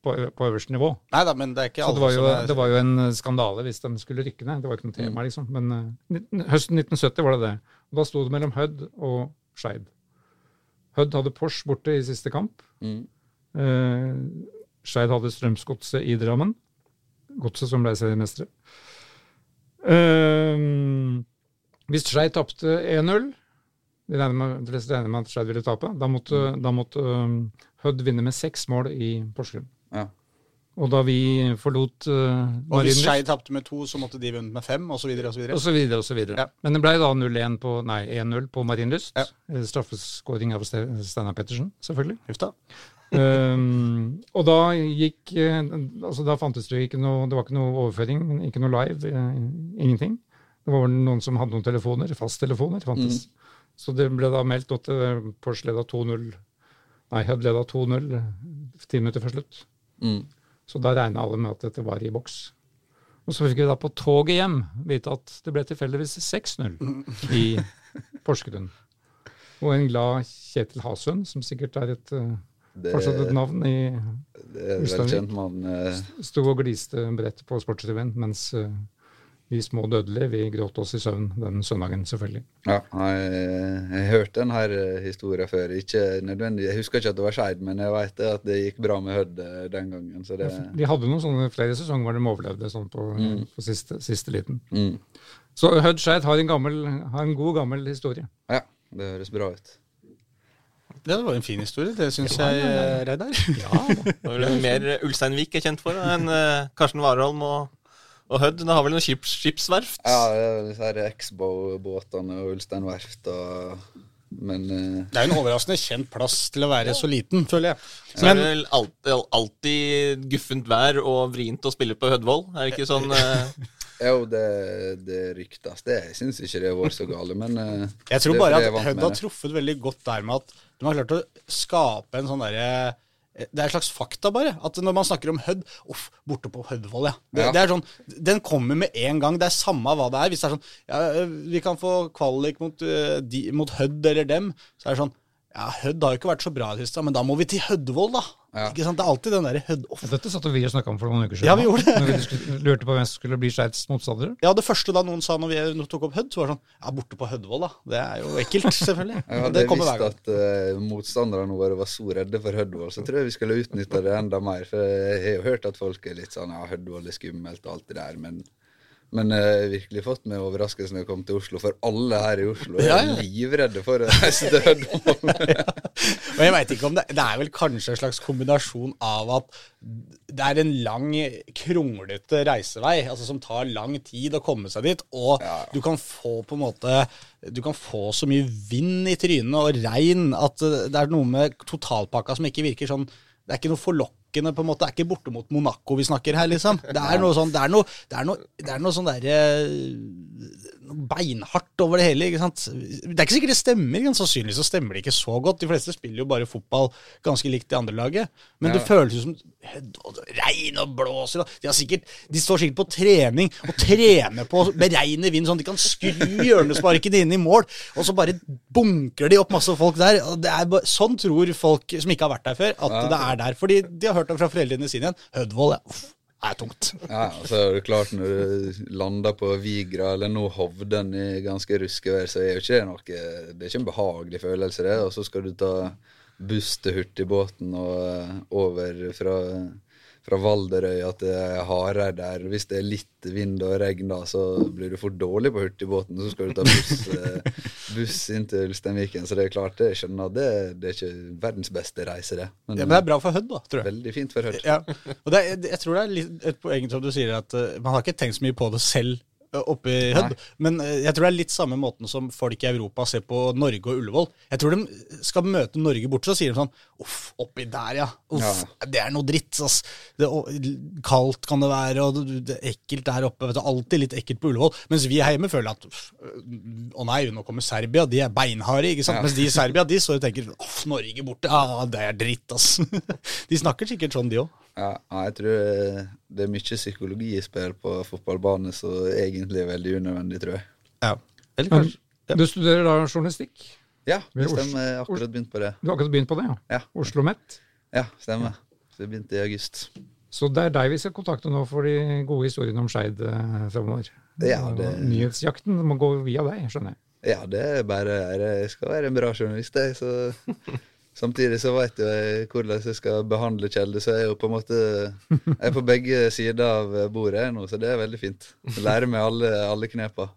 på, på øverste nivå.
Neida, men det er ikke
Så
alle
det var, jo,
er
det var jo en skandale hvis de skulle rykke ned. Det var ikke noe tema, liksom. Men uh, høsten 1970 var det det. Og da sto det mellom Hødd og Skeid. Hødd hadde Porsche borte i siste kamp.
Mm.
Uh, Skeid hadde Strømsgodset i Drammen. Godset som ble seriemestere. Uh, hvis Skeid tapte 1-0 De regner med, de regner med at Skeid ville tape. Da måtte, da måtte um, Hødd vinne med seks mål i Porsgrunn.
Ja.
Og da vi forlot uh,
Og hvis Skeid tapte med to, så måtte de vunnet med fem, osv. osv.
og så videre og så videre.
Ja.
Men det ble da 0-1 på, 1-0 på Marienlyst.
Ja.
Eh, Straffeskåring av Ste- Steinar Pettersen, selvfølgelig.
Hufta.
um, og da gikk eh, Altså da fantes det ikke noe Det var ikke noe overføring, ikke noe live. uh, ingenting. Det var vel noen som hadde noen telefoner, fasttelefoner fantes. Så det ble da meldt at Porsche leda 2-0 Nei, Hødd leda 2-0 ti minutter før slutt.
Mm.
Så da regna alle med at dette var i boks. Og så fikk vi da på toget hjem vite at det ble tilfeldigvis 6-0 i Porsgrunn. Og en glad Kjetil Hasund, som sikkert er et, eh,
Det,
fortsatt et navn, i, Ulsteinvik.
eh,
sto og gliste bredt på Sportsrevyen, mens eh, vi små dødelige vi gråt oss i søvn den søndagen, selvfølgelig.
Ja, jeg, jeg hørte hørt den her eh, historien før. Ikke nødvendig, Jeg husker ikke at det var Skeid, men jeg vet at det gikk bra med Hødd eh, den gangen. Så det,
De hadde noen sånne flere sesonger hvor de overlevde sånn på, på siste, siste liten.
mm.
Så Hødd Skeid har, en har en god, gammel historie.
Ja, det høres bra ut.
Det var en fin historie, det syns jeg, Reidar.
Ja, Det var vel mer Ulsteinvik er kjent for enn eh, Karsten Warholm og, og Hødd. Har vel noen skip, skipsverft?
Ja, det er disse her Exbo-båtene og Ulstein verft og Men uh...
Det er jo en overraskende kjent plass til å være så liten, føler jeg.
Så er det vel alltid, alltid guffent vær og vrient å spille på Hødvoll. Er det ikke sånn uh...
jo, det, det ryktes. Det jeg syns ikke det har vært så gale, men eh,
Jeg tror bare at Hødd har truffet veldig godt der med at de har klart å skape en sånn derre det er et slags fakta, bare. At når man snakker om Hødd Uff, borte på Hødvoll, ja. Det,
Ja.
det er sånn, Den kommer med en gang. Det er samme hva det er. Hvis det er sånn ja, Vi kan få kvalik mot, eh, de, mot Hødd eller dem. Så er det sånn Ja, Hødd har jo ikke vært så bra i det siste, men da må vi til Hødvold, da.
Ja.
Ikke sant? Det er alltid den derre Hødd... Uff.
Dette satt vi og snakka om for noen uker siden.
Ja, vi gjorde det.
Når vi lurte på hvem som skulle bli Skeids motstandere.
Ja, det første da noen sa når vi tok opp Hødd, så var det sånn Ja, borte på Hødvold, da. Det er jo ekkelt, selvfølgelig.
Jeg hadde
det kommer hver
visst at uh, motstanderne våre var så redde for Hødvold, så tror jeg vi skulle utnytte det enda mer. For jeg har jo hørt at folk er litt sånn Ja, Hødvold er skummelt og alt det der, men Men jeg har virkelig fått meg overraskelsen når jeg kom til Oslo, for alle her i Oslo er
Ja, ja.
livredde for å reise til Hødvoll.
Og jeg vet ikke om det Det er vel kanskje en slags kombinasjon av at det er en lang, kronglete reisevei, altså som tar lang tid å komme seg dit, og
Ja.
du kan få på en måte Du kan få så mye vind i trynet og regn at det er noe med totalpakka som ikke virker sånn Det er ikke noe forlokkende, på en måte. Er ikke borte mot Monaco vi snakker her, liksom. Det er noe sånn Det er noe, det er noe, det er noe sånn derre noe beinhardt over det hele. ikke sant? Det er ikke sikkert det stemmer. ganske sannsynlig Sannsynligvis så stemmer det ikke så godt. De fleste spiller jo bare fotball ganske likt det andre laget. Men det føles jo som regn og blåser og de, har sikkert, de står sikkert på trening og trener på å beregne vind, sånn at de kan skru hjørnesparkene inn i mål. Og så bare bunker de opp masse folk der. Er bare, sånn tror folk som ikke har vært der før, at
Ja.
det er der. Fordi de har hørt det fra foreldrene sine igjen. Hødvold, ja, uff, er tungt.
Ja, så er det klart når du lander på Vigra eller nå Hovden i ganske ruskevær, så er jo ikke det noe Det er ikke en behagelig følelse, det. Og så skal du ta buss til hurtigbåten og eh, over fra, fra Valderøya til Hareid der. Hvis det er litt vind og regn, da, så blir du for dårlig på hurtigbåten. Så skal du ta buss, eh, buss inn til Ulsteinviken. Så det er klart, det, jeg skjønner det, det er ikke verdens beste reise, det. Men,
Ja, men det er bra for Hødd, da, tror jeg.
veldig fint for Hødd.
Ja, og det er, jeg tror det er litt et poeng som du sier, at uh, man har ikke tenkt så mye på det selv oppe i Hødd. Men eh, jeg tror det er litt samme måten som folk i Europa ser på Norge og Ullevål. Jeg tror de skal møte Norge borte, så sier de sånn Uff, oppi der, ja. Uff, det er noe dritt, ass. Det, kaldt kan det være, og det er ekkelt der oppe. Vet du, alltid litt ekkelt på Ullevål. Mens vi hjemme føler at uff, å nei, nå kommer Serbia, de er beinharde, ikke sant.
Ja.
Mens de i Serbia, de står og tenker uff, Norge borte, ah, det er dritt, ass. De snakker sikkert sånn, de òg.
Ja, jeg tror eh, det er mye psykologi i spill på fotballbane, så egentlig er veldig unødvendig, tror jeg.
Ja. Eller kanskje, ja.
du studerer da journalistikk?
Ja, det stemmer. Jeg har akkurat begynt på det.
Du har akkurat begynt på det, ja?
Ja,
Oslo Met.
ja stemmer. Så jeg begynte i august.
Så det er deg vi skal kontakte nå for de gode historiene om Skeid framover?
Ja, det-
Nyhetsjakten må gå via deg, skjønner jeg.
Ja, det er bare Jeg skal være en bra journalist, jeg. Så samtidig så veit jeg hvordan jeg skal behandle Kjelde, så jeg er jo på en måte Jeg er på begge sider av bordet nå, så det er veldig fint. Lære meg alle, alle knepa.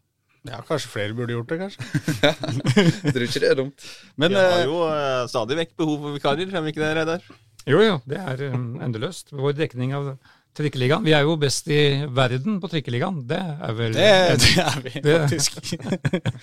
Ja, kanskje flere burde gjort det, kanskje.
Jeg tror ikke det er dumt.
Men
Vi har
eh,
jo uh, stadig vekk behov for vikarer, har vi ikke det, Reidar?
Jo, jo, det er um, endeløst. Vår dekning av Trikkeligaen. Vi er jo best i verden på Trikkeligaen. Det er vel
det, det er vi faktisk.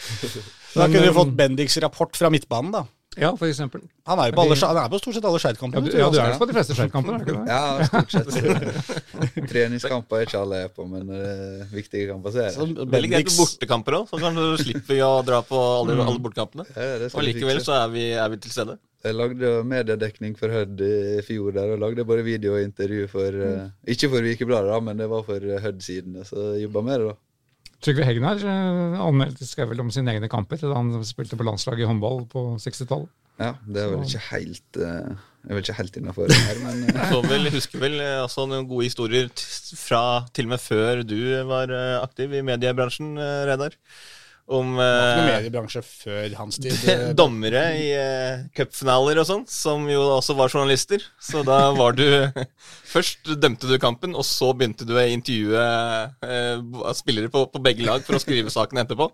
da kunne vi
um,
fått Bendiks rapport fra midtbanen, da.
Ja, for eksempel.
Han er jo på, alle, han er på stort sett alle
Ja,
Skeid-kampene.
du, ja, du
er
er på de fleste Skeid-kamper, er du ikke det?
Ja, stort sett. Treningskamper er ikke alle er på, men uh, viktige kamper så er det.
Veldig greit med bortekamper òg, så kan du slippe å dra på alle, alle bortekampene.
Ja,
Og likevel så er vi, er vi til stede.
Jeg lagde mediedekning for Hødd i fjor der, og lagde både video og intervju for uh, Ikke for Vikebladet, da, men det var for Hødd-sidene, så jeg jobba med det, da.
Trygve Hegnar eh, anmeldte skrev vel om sine egne kamper da han spilte på landslaget i håndball på 60-tallet.
Ja, det er vel ikke helt uh, Jeg er vel ikke helt innafor det her, men uh.
Så vel, husker vel eh, altså, noen gode historier fra til og med før du var eh, aktiv i mediebransjen, eh, Reidar. Om
Det var ikke noe
eh,
mediebransje før hans tid.
dommere i uh, cupfinaler og sånn, som jo også var journalister. Så da var du Først dømte du kampen, og så begynte du å intervjue uh, spillere på, på begge lag for å skrive saken etterpå.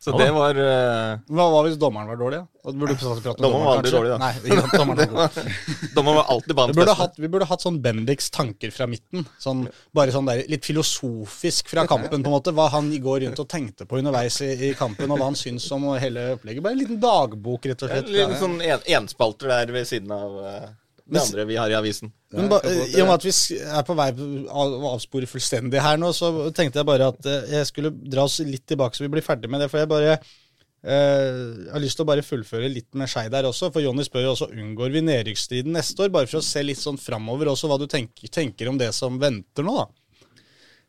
Så det var eh,
Hva var hvis dommeren var dårlig? da? Burde du burde prate
Dommeren var aldri dårlig, da.
Nei, ja, dommeren var god.
Dommeren var alltid
Vi
banens beste.
hatt, vi burde hatt sånn Bendiks tanker fra midten. Sånn, bare sånn der, litt filosofisk fra kampen, på en måte. Hva han går rundt og tenkte på underveis i, i kampen, og hva han syns om hele opplegget. Bare en liten dagbok, rett og
En
slett.
liten sånn en, enspalter der ved siden av eh, det andre vi har i avisen.
Men ba, I og med at vi er på vei å avspore fullstendig her nå, så tenkte jeg bare at eh, jeg skulle dra oss litt tilbake så vi blir ferdig med det. For jeg bare eh, har lyst til å bare fullføre litt med Skei der også. For Jonny spør jo også unngår vi nedrykksstriden neste år. Bare for å se litt sånn framover også, hva du tenker, tenker om det som venter nå, da.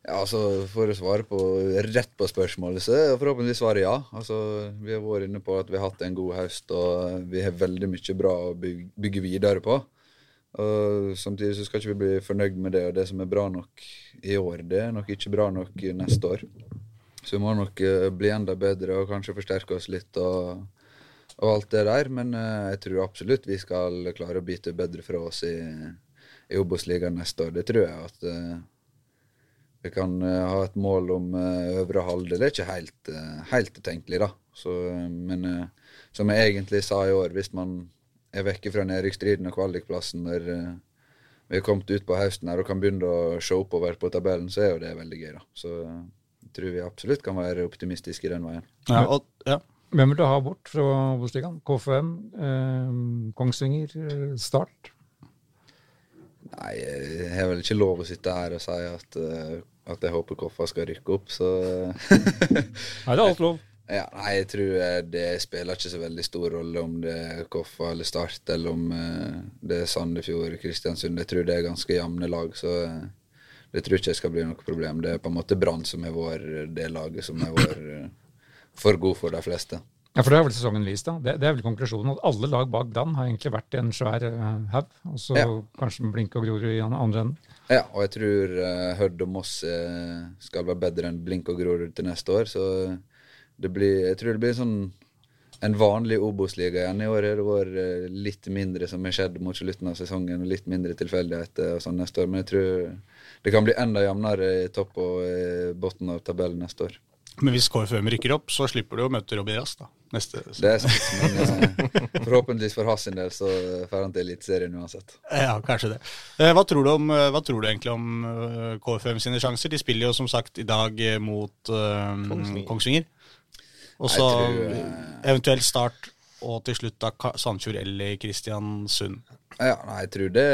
Ja, altså For å svare på, rett på spørsmålet, så er forhåpentligvis svaret ja. Altså, Vi har vært inne på at vi har hatt en god høst, og vi har veldig mye bra å bygge videre på. Og Samtidig så skal ikke vi bli fornøyd med det, og det som er bra nok i år, det er nok ikke bra nok neste år. Så vi må nok eh, bli enda bedre og kanskje forsterke oss litt og, og alt det der. Men eh, jeg tror absolutt vi skal klare å bite bedre fra oss i, i Obos-ligaen neste år. Det tror jeg at eh, vi kan ha et mål om øvre halvdel. Det er ikke helt, helt utenkelig, da. Så, men som jeg egentlig sa i år, hvis man er vekke fra nedrykksstriden og kvalikplassen når eh, vi er kommet ut på høsten her og kan begynne å se oppover på tabellen, så er jo det veldig gøy, da. Så eh, jeg tror vi absolutt kan være optimistiske i den veien.
Ja, og, ja.
Hvem vil du ha bort fra Obos-ligaen? KFM, eh, Kongsvinger, eh, Start?
Nei, jeg har vel ikke lov å sitte her og si at, eh, at jeg håper Koffa skal rykke opp, så
Nei, det er alt lov.
Ja, nei, jeg tror eh, det spiller ikke så veldig stor rolle om det er Koffa eller Start, eller om eh, det er Sandefjord, Kristiansund. Jeg tror det er ganske jevne lag, så eh, det tror ikke jeg skal bli noe problem. Det er på en måte Brann som er vår, det laget som er vår for god for de fleste.
Ja, for Det har vel sesongen vist. da. Det, det er vel konklusjonen at alle lag bak Dan har egentlig vært i en svær haug. Og så
Ja.
kanskje Blink og Grorud i andre enden.
Ja, og jeg tror uh, Hødd og Moss skal være bedre enn Blink og Grorud til neste år. Så blir, jeg tror det blir sånn en vanlig Obos-liga igjen. I år har det vært eh, litt mindre som har skjedd mot slutten av sesongen, og litt mindre tilfeldigheter og sånn neste år. Men jeg tror det kan bli enda jevnere i topp og i bunnen av tabellen neste år.
Men hvis KFUM rykker opp, så slipper du å møte Robbie Rass da. Neste
Det er sant, men eh, forhåpentligvis for hans del så får han til Eliteserien uansett.
Ja, kanskje det. Eh, Hva tror du, om, eh, hva tror du egentlig om KFM KFUM sine sjanser? De spiller jo som sagt i dag eh, mot eh,
Kongsvinger.
Kongsvinger. Og så
tror, eh,
eventuelt start og til slutt da Sandefjord eller Kristiansund.
Ja, jeg tror det,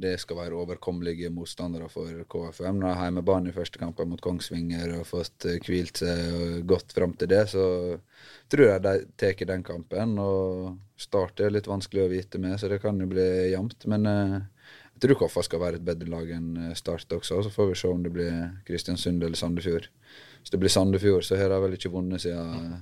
det skal være overkommelige motstandere for KFUM. Når de har hjemmebane i første kampen mot Kongsvinger og fått eh, hvilt seg godt fram til det, så tror jeg de tar den kampen. Og Start er litt vanskelig å vite med, så det kan jo bli jevnt. Men eh, jeg tror Koffa skal være et bedre lag enn Start også. Så får vi se om det blir Kristiansund eller Sandefjord. Hvis det blir Sandefjord, så har de vel ikke vunnet siden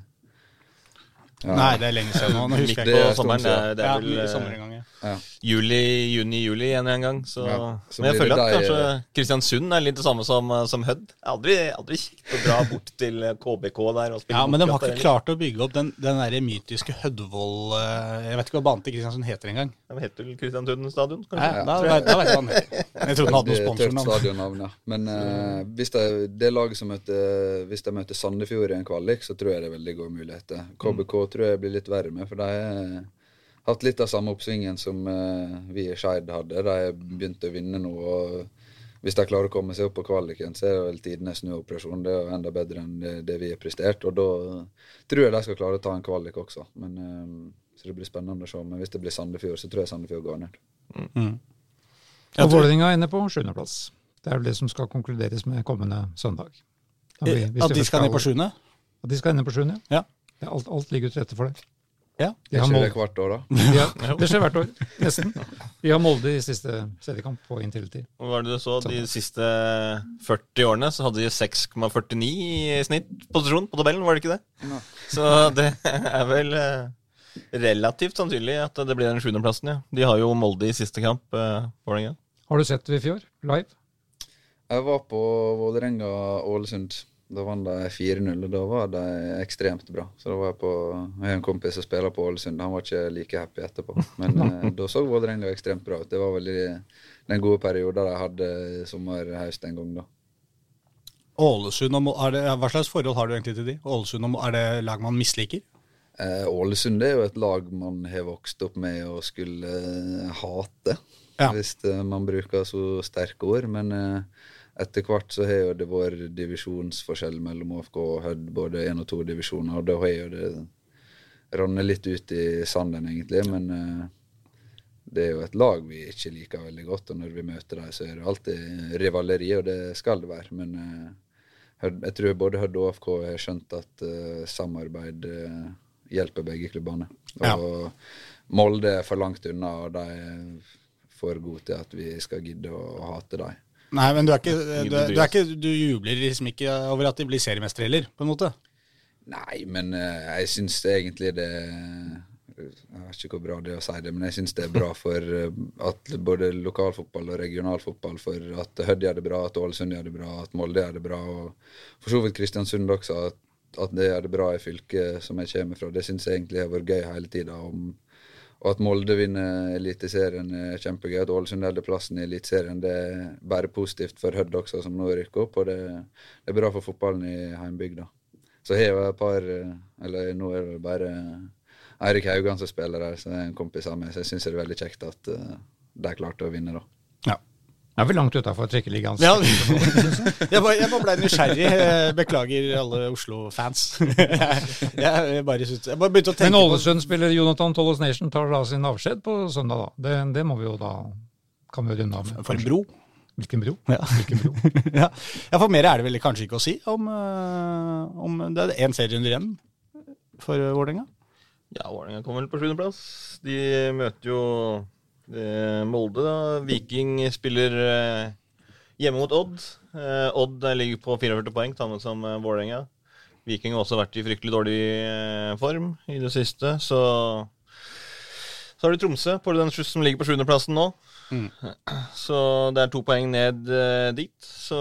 ja,
Nei, det er lenge siden nå. Nå
Midt
husker
på
jeg ikke.
er
sommeren. Det det er vel
i
eh,
sommer en gang, ja.
ja.
juli, juni-juli en eller annen gang. Så.
Ja, så
Men jeg føler at kanskje Kristiansund er litt det samme som, eh, som Hødd. Det er Aldri, aldri kjekt å dra bort til eh, KBK der og spille
Ja, men de har ikke
der,
klart å bygge opp den, den der mytiske Hødvoll eh, Jeg vet ikke hva banen til Kristiansund heter engang.
Den De heter vel Kristiansund stadion,
Nei,
Ja,
Da, da, da vet jeg. Jeg trodde den hadde noe sponsornavn.
ja. Men uh, hvis det, det laget som møter Hvis de møter Sandefjord i en kvalik, så tror jeg det er veldig gode muligheter. KBK tror jeg blir litt verre med, for de har hatt litt av samme oppsvingen som eh, vi i Skeid hadde. De begynte begynt å vinne nå. og Hvis de klarer å komme seg opp på kvaliken, så er det vel tidenes snuoperasjon. Det er jo enda bedre enn det, det vi har prestert. Og da tror jeg de skal klare å ta en kvalik også. Men, eh, så det blir spennende å se. Men hvis det blir Sandefjord, så tror jeg Sandefjord går ned.
Mm.
Og
Jeg
Vålerenga er inne på sjuendeplass. Det er vel det som skal konkluderes med kommende søndag. Vi-
Eh, At de skal ned på sjuende?
At de skal ende på sjuende,
Ja.
Er Alt, alt ligger til rette for det.
Ja.
De det
det hvert år, da?
Ja, det skjer hvert år, nesten. De har Molde i siste seriekamp på inntil-tid.
Og hva var det du så? De siste 40 årene så hadde de 6,49 i snitt posisjon på tabellen, var det ikke det?
Ja.
Så det er vel eh, relativt sannsynlig at det blir den sjuendeplassen, ja. De har jo Molde i siste kamp, Vålerenga.
Har du sett det i fjor, live?
Jeg var på Vålerenga-Ålesund. Da vant de 4-0, og da var de ekstremt bra. Så da var jeg på Jeg har en kompis som spiller på Ålesund, han var ikke like happy etterpå. Men eh, da så Vålerenga ekstremt bra ut. Det var vel i den gode perioden de hadde i sommer-høst en gang, da.
Ålesund og det, Hva slags forhold har du egentlig til de? Ålesund og Er det lag man misliker?
Eh, Ålesund er jo et lag man har vokst opp med og skulle eh, hate,
Ja.
hvis eh, man bruker så sterke ord. Men eh, etter hvert så har jo det vært divisjonsforskjell mellom OFK og Hødd, både én og to divisjoner, og da har jo det rannet litt ut i sanden, egentlig. Men uh, det er jo et lag vi ikke liker veldig godt, og når vi møter dem, så er det alltid rivaleri, og det skal det være. Men uh, jeg tror både Hødd og OFK har skjønt at uh, samarbeid hjelper begge klubbene.
Ja.
Molde er for langt unna, og de er for gode til at vi skal gidde å hate dem.
Nei, men du er ikke Du, du, er ikke, du jubler liksom ikke over at de blir seriemestere heller, på en måte?
Nei, men uh, jeg syns egentlig det Jeg vet ikke hvor bra det er å si det, men jeg syns det er bra for uh, at både lokalfotball og regionalfotball For at Hødd gjør det bra, at Ålesund gjør det bra, at Molde gjør det bra, og for så vidt Kristiansund også. At, at det gjør det bra i fylket som jeg kommer fra. Det syns jeg egentlig har vært gøy hele tida. Om, Og at Molde vinner Eliteserien er kjempegøy. At Ålesund holder plassen i Eliteserien det er bare positivt for Hødd også, som nå rykker opp. Og det, det er bra for fotballen i heimbygda. Så har jeg et par Eller nå er det bare Eirik Haugan som spiller der, så er en kompis av meg. Så jeg syns det er veldig kjekt at uh, de klarte å vinne, da.
Ja.
Er vel langt utafor trikkeligaen?
Ja, jeg bare, jeg bare ble nysgjerrig. Beklager alle Oslo-fans. Jeg, jeg, bare jeg bare begynte å tenke
Men Ålesund-spiller Jonathan Tollos Nation tar da sin avskjed på søndag, da. Det, det må vi jo da kan vi jo runde av med.
For en bro.
Hvilken bro?
Ja.
Hvilken bro?
ja. ja, for mer er det vel kanskje ikke å si om, uh, om Det er én serierunde igjen for Vålerenga?
Ja, Vålerenga kommer vel på sjuendeplass. De møter jo eh, Molde. da. Viking spiller eh, hjemme mot Odd. Eh, Odd ligger på 44 poeng, samme som eh, Vålerenga. Viking har også vært i fryktelig dårlig eh, form i det siste, så Så har du Tromsø på den som ligger på sjuendeplassen nå.
Mm.
Så det er to poeng ned eh, dit. Så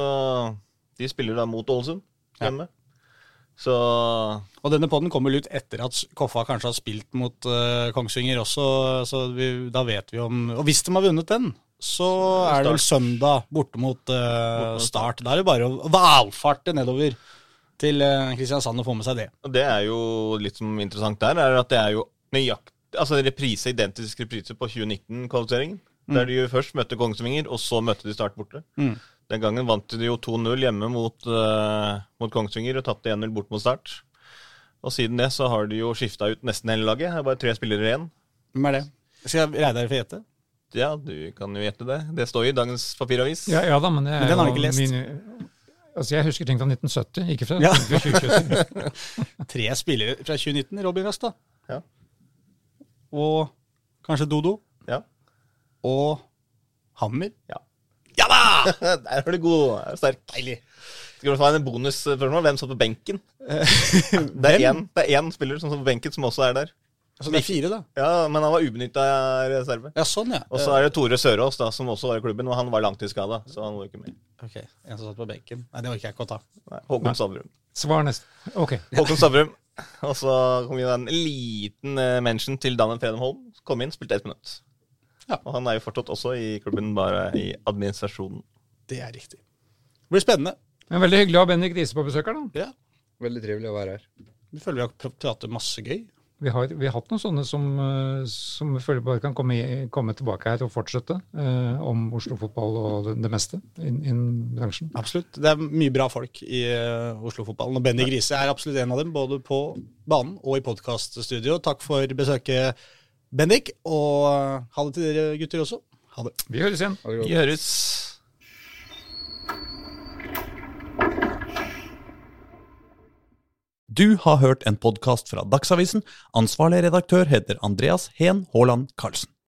de spiller da mot Ålesund hjemme. Så
Og denne podden kommer ut etter at Koffa kanskje har spilt mot uh, Kongsvinger også, så vi, da vet vi om Og hvis de har vunnet den, så er det vel søndag borte mot uh, Start. Da er det bare å valfarte nedover til uh, Kristiansand og få med seg det.
Og det er jo litt som interessant der, er at det er jo nøyaktig Altså reprise, identisk reprise på 2019-kvalifiseringen. Der de jo først møtte Kongsvinger, og så møtte de Start borte.
Mm.
Den gangen vant de jo 2-0 hjemme mot, uh, mot Kongsvinger og tapte 1-0 bort mot Start. Og siden det så har de jo skifta ut nesten hele laget. Det er bare tre spillere igjen.
Hvem er det? Skal jeg Reidar få gjette?
Ja, du kan jo gjette det. Det står jo i dagens papiravis.
Ja, ja da, men det er
Men den har jeg ikke lest.
Min, altså Jeg husker ting fra 1970, ikke fra
Ja.
2020.
Tre spillere fra 2019. Robin West, da.
Ja.
Og kanskje Dodo.
Ja.
Og Hammer.
Ja.
Ja da!
Der er du god. Er sterk.
Deilig.
Skal du få en bonusspørsmål? Hvem satt på benken? Det er én, det er én spiller som satt på benken, som også er der.
Altså det er fire, da.
Ja, Men han var ubenytta reserve.
Ja, sånn, ja.
Og så er det Tore Sørås, da, som også var i klubben, og han var langtidsskada, så han var ikke med.
Ok, En som satt på benken. Nei, det orker jeg ikke å ta.
Nei, Håkon Stavrum.
Svar neste. Ok.
Håkon Stavrum. Og så kom vi med en liten eh, mention til Daniel Fredem Holm. Kom inn, spilte ett minutt.
Ja.
Og han er jo fortsatt også i klubben, bare i administrasjonen.
Det er riktig. Det blir spennende.
Men Veldig hyggelig å ha Bendik Riise på besøk her. da.
Ja.
Veldig trivelig å være her.
Vi føler vi har pratet masse gøy.
Vi har, vi har hatt noen sånne som, eh, som vi føler bare kan komme, i, komme tilbake her og fortsette eh, om Oslo-fotball og det, det meste innen in bransjen.
Absolutt. Det er mye bra folk i uh, Oslo-fotballen. Og Benny Grise er absolutt en av dem, både på banen og i podkaststudio. Takk for besøket, Bendik. Og eh, ha det til dere gutter også. Ha det.
Vi høres igjen.
Ha det godt.
Vi høres.
Du har hørt en podkast fra Dagsavisen. Ansvarlig redaktør heter Andreas Heen Haaland Karlsen.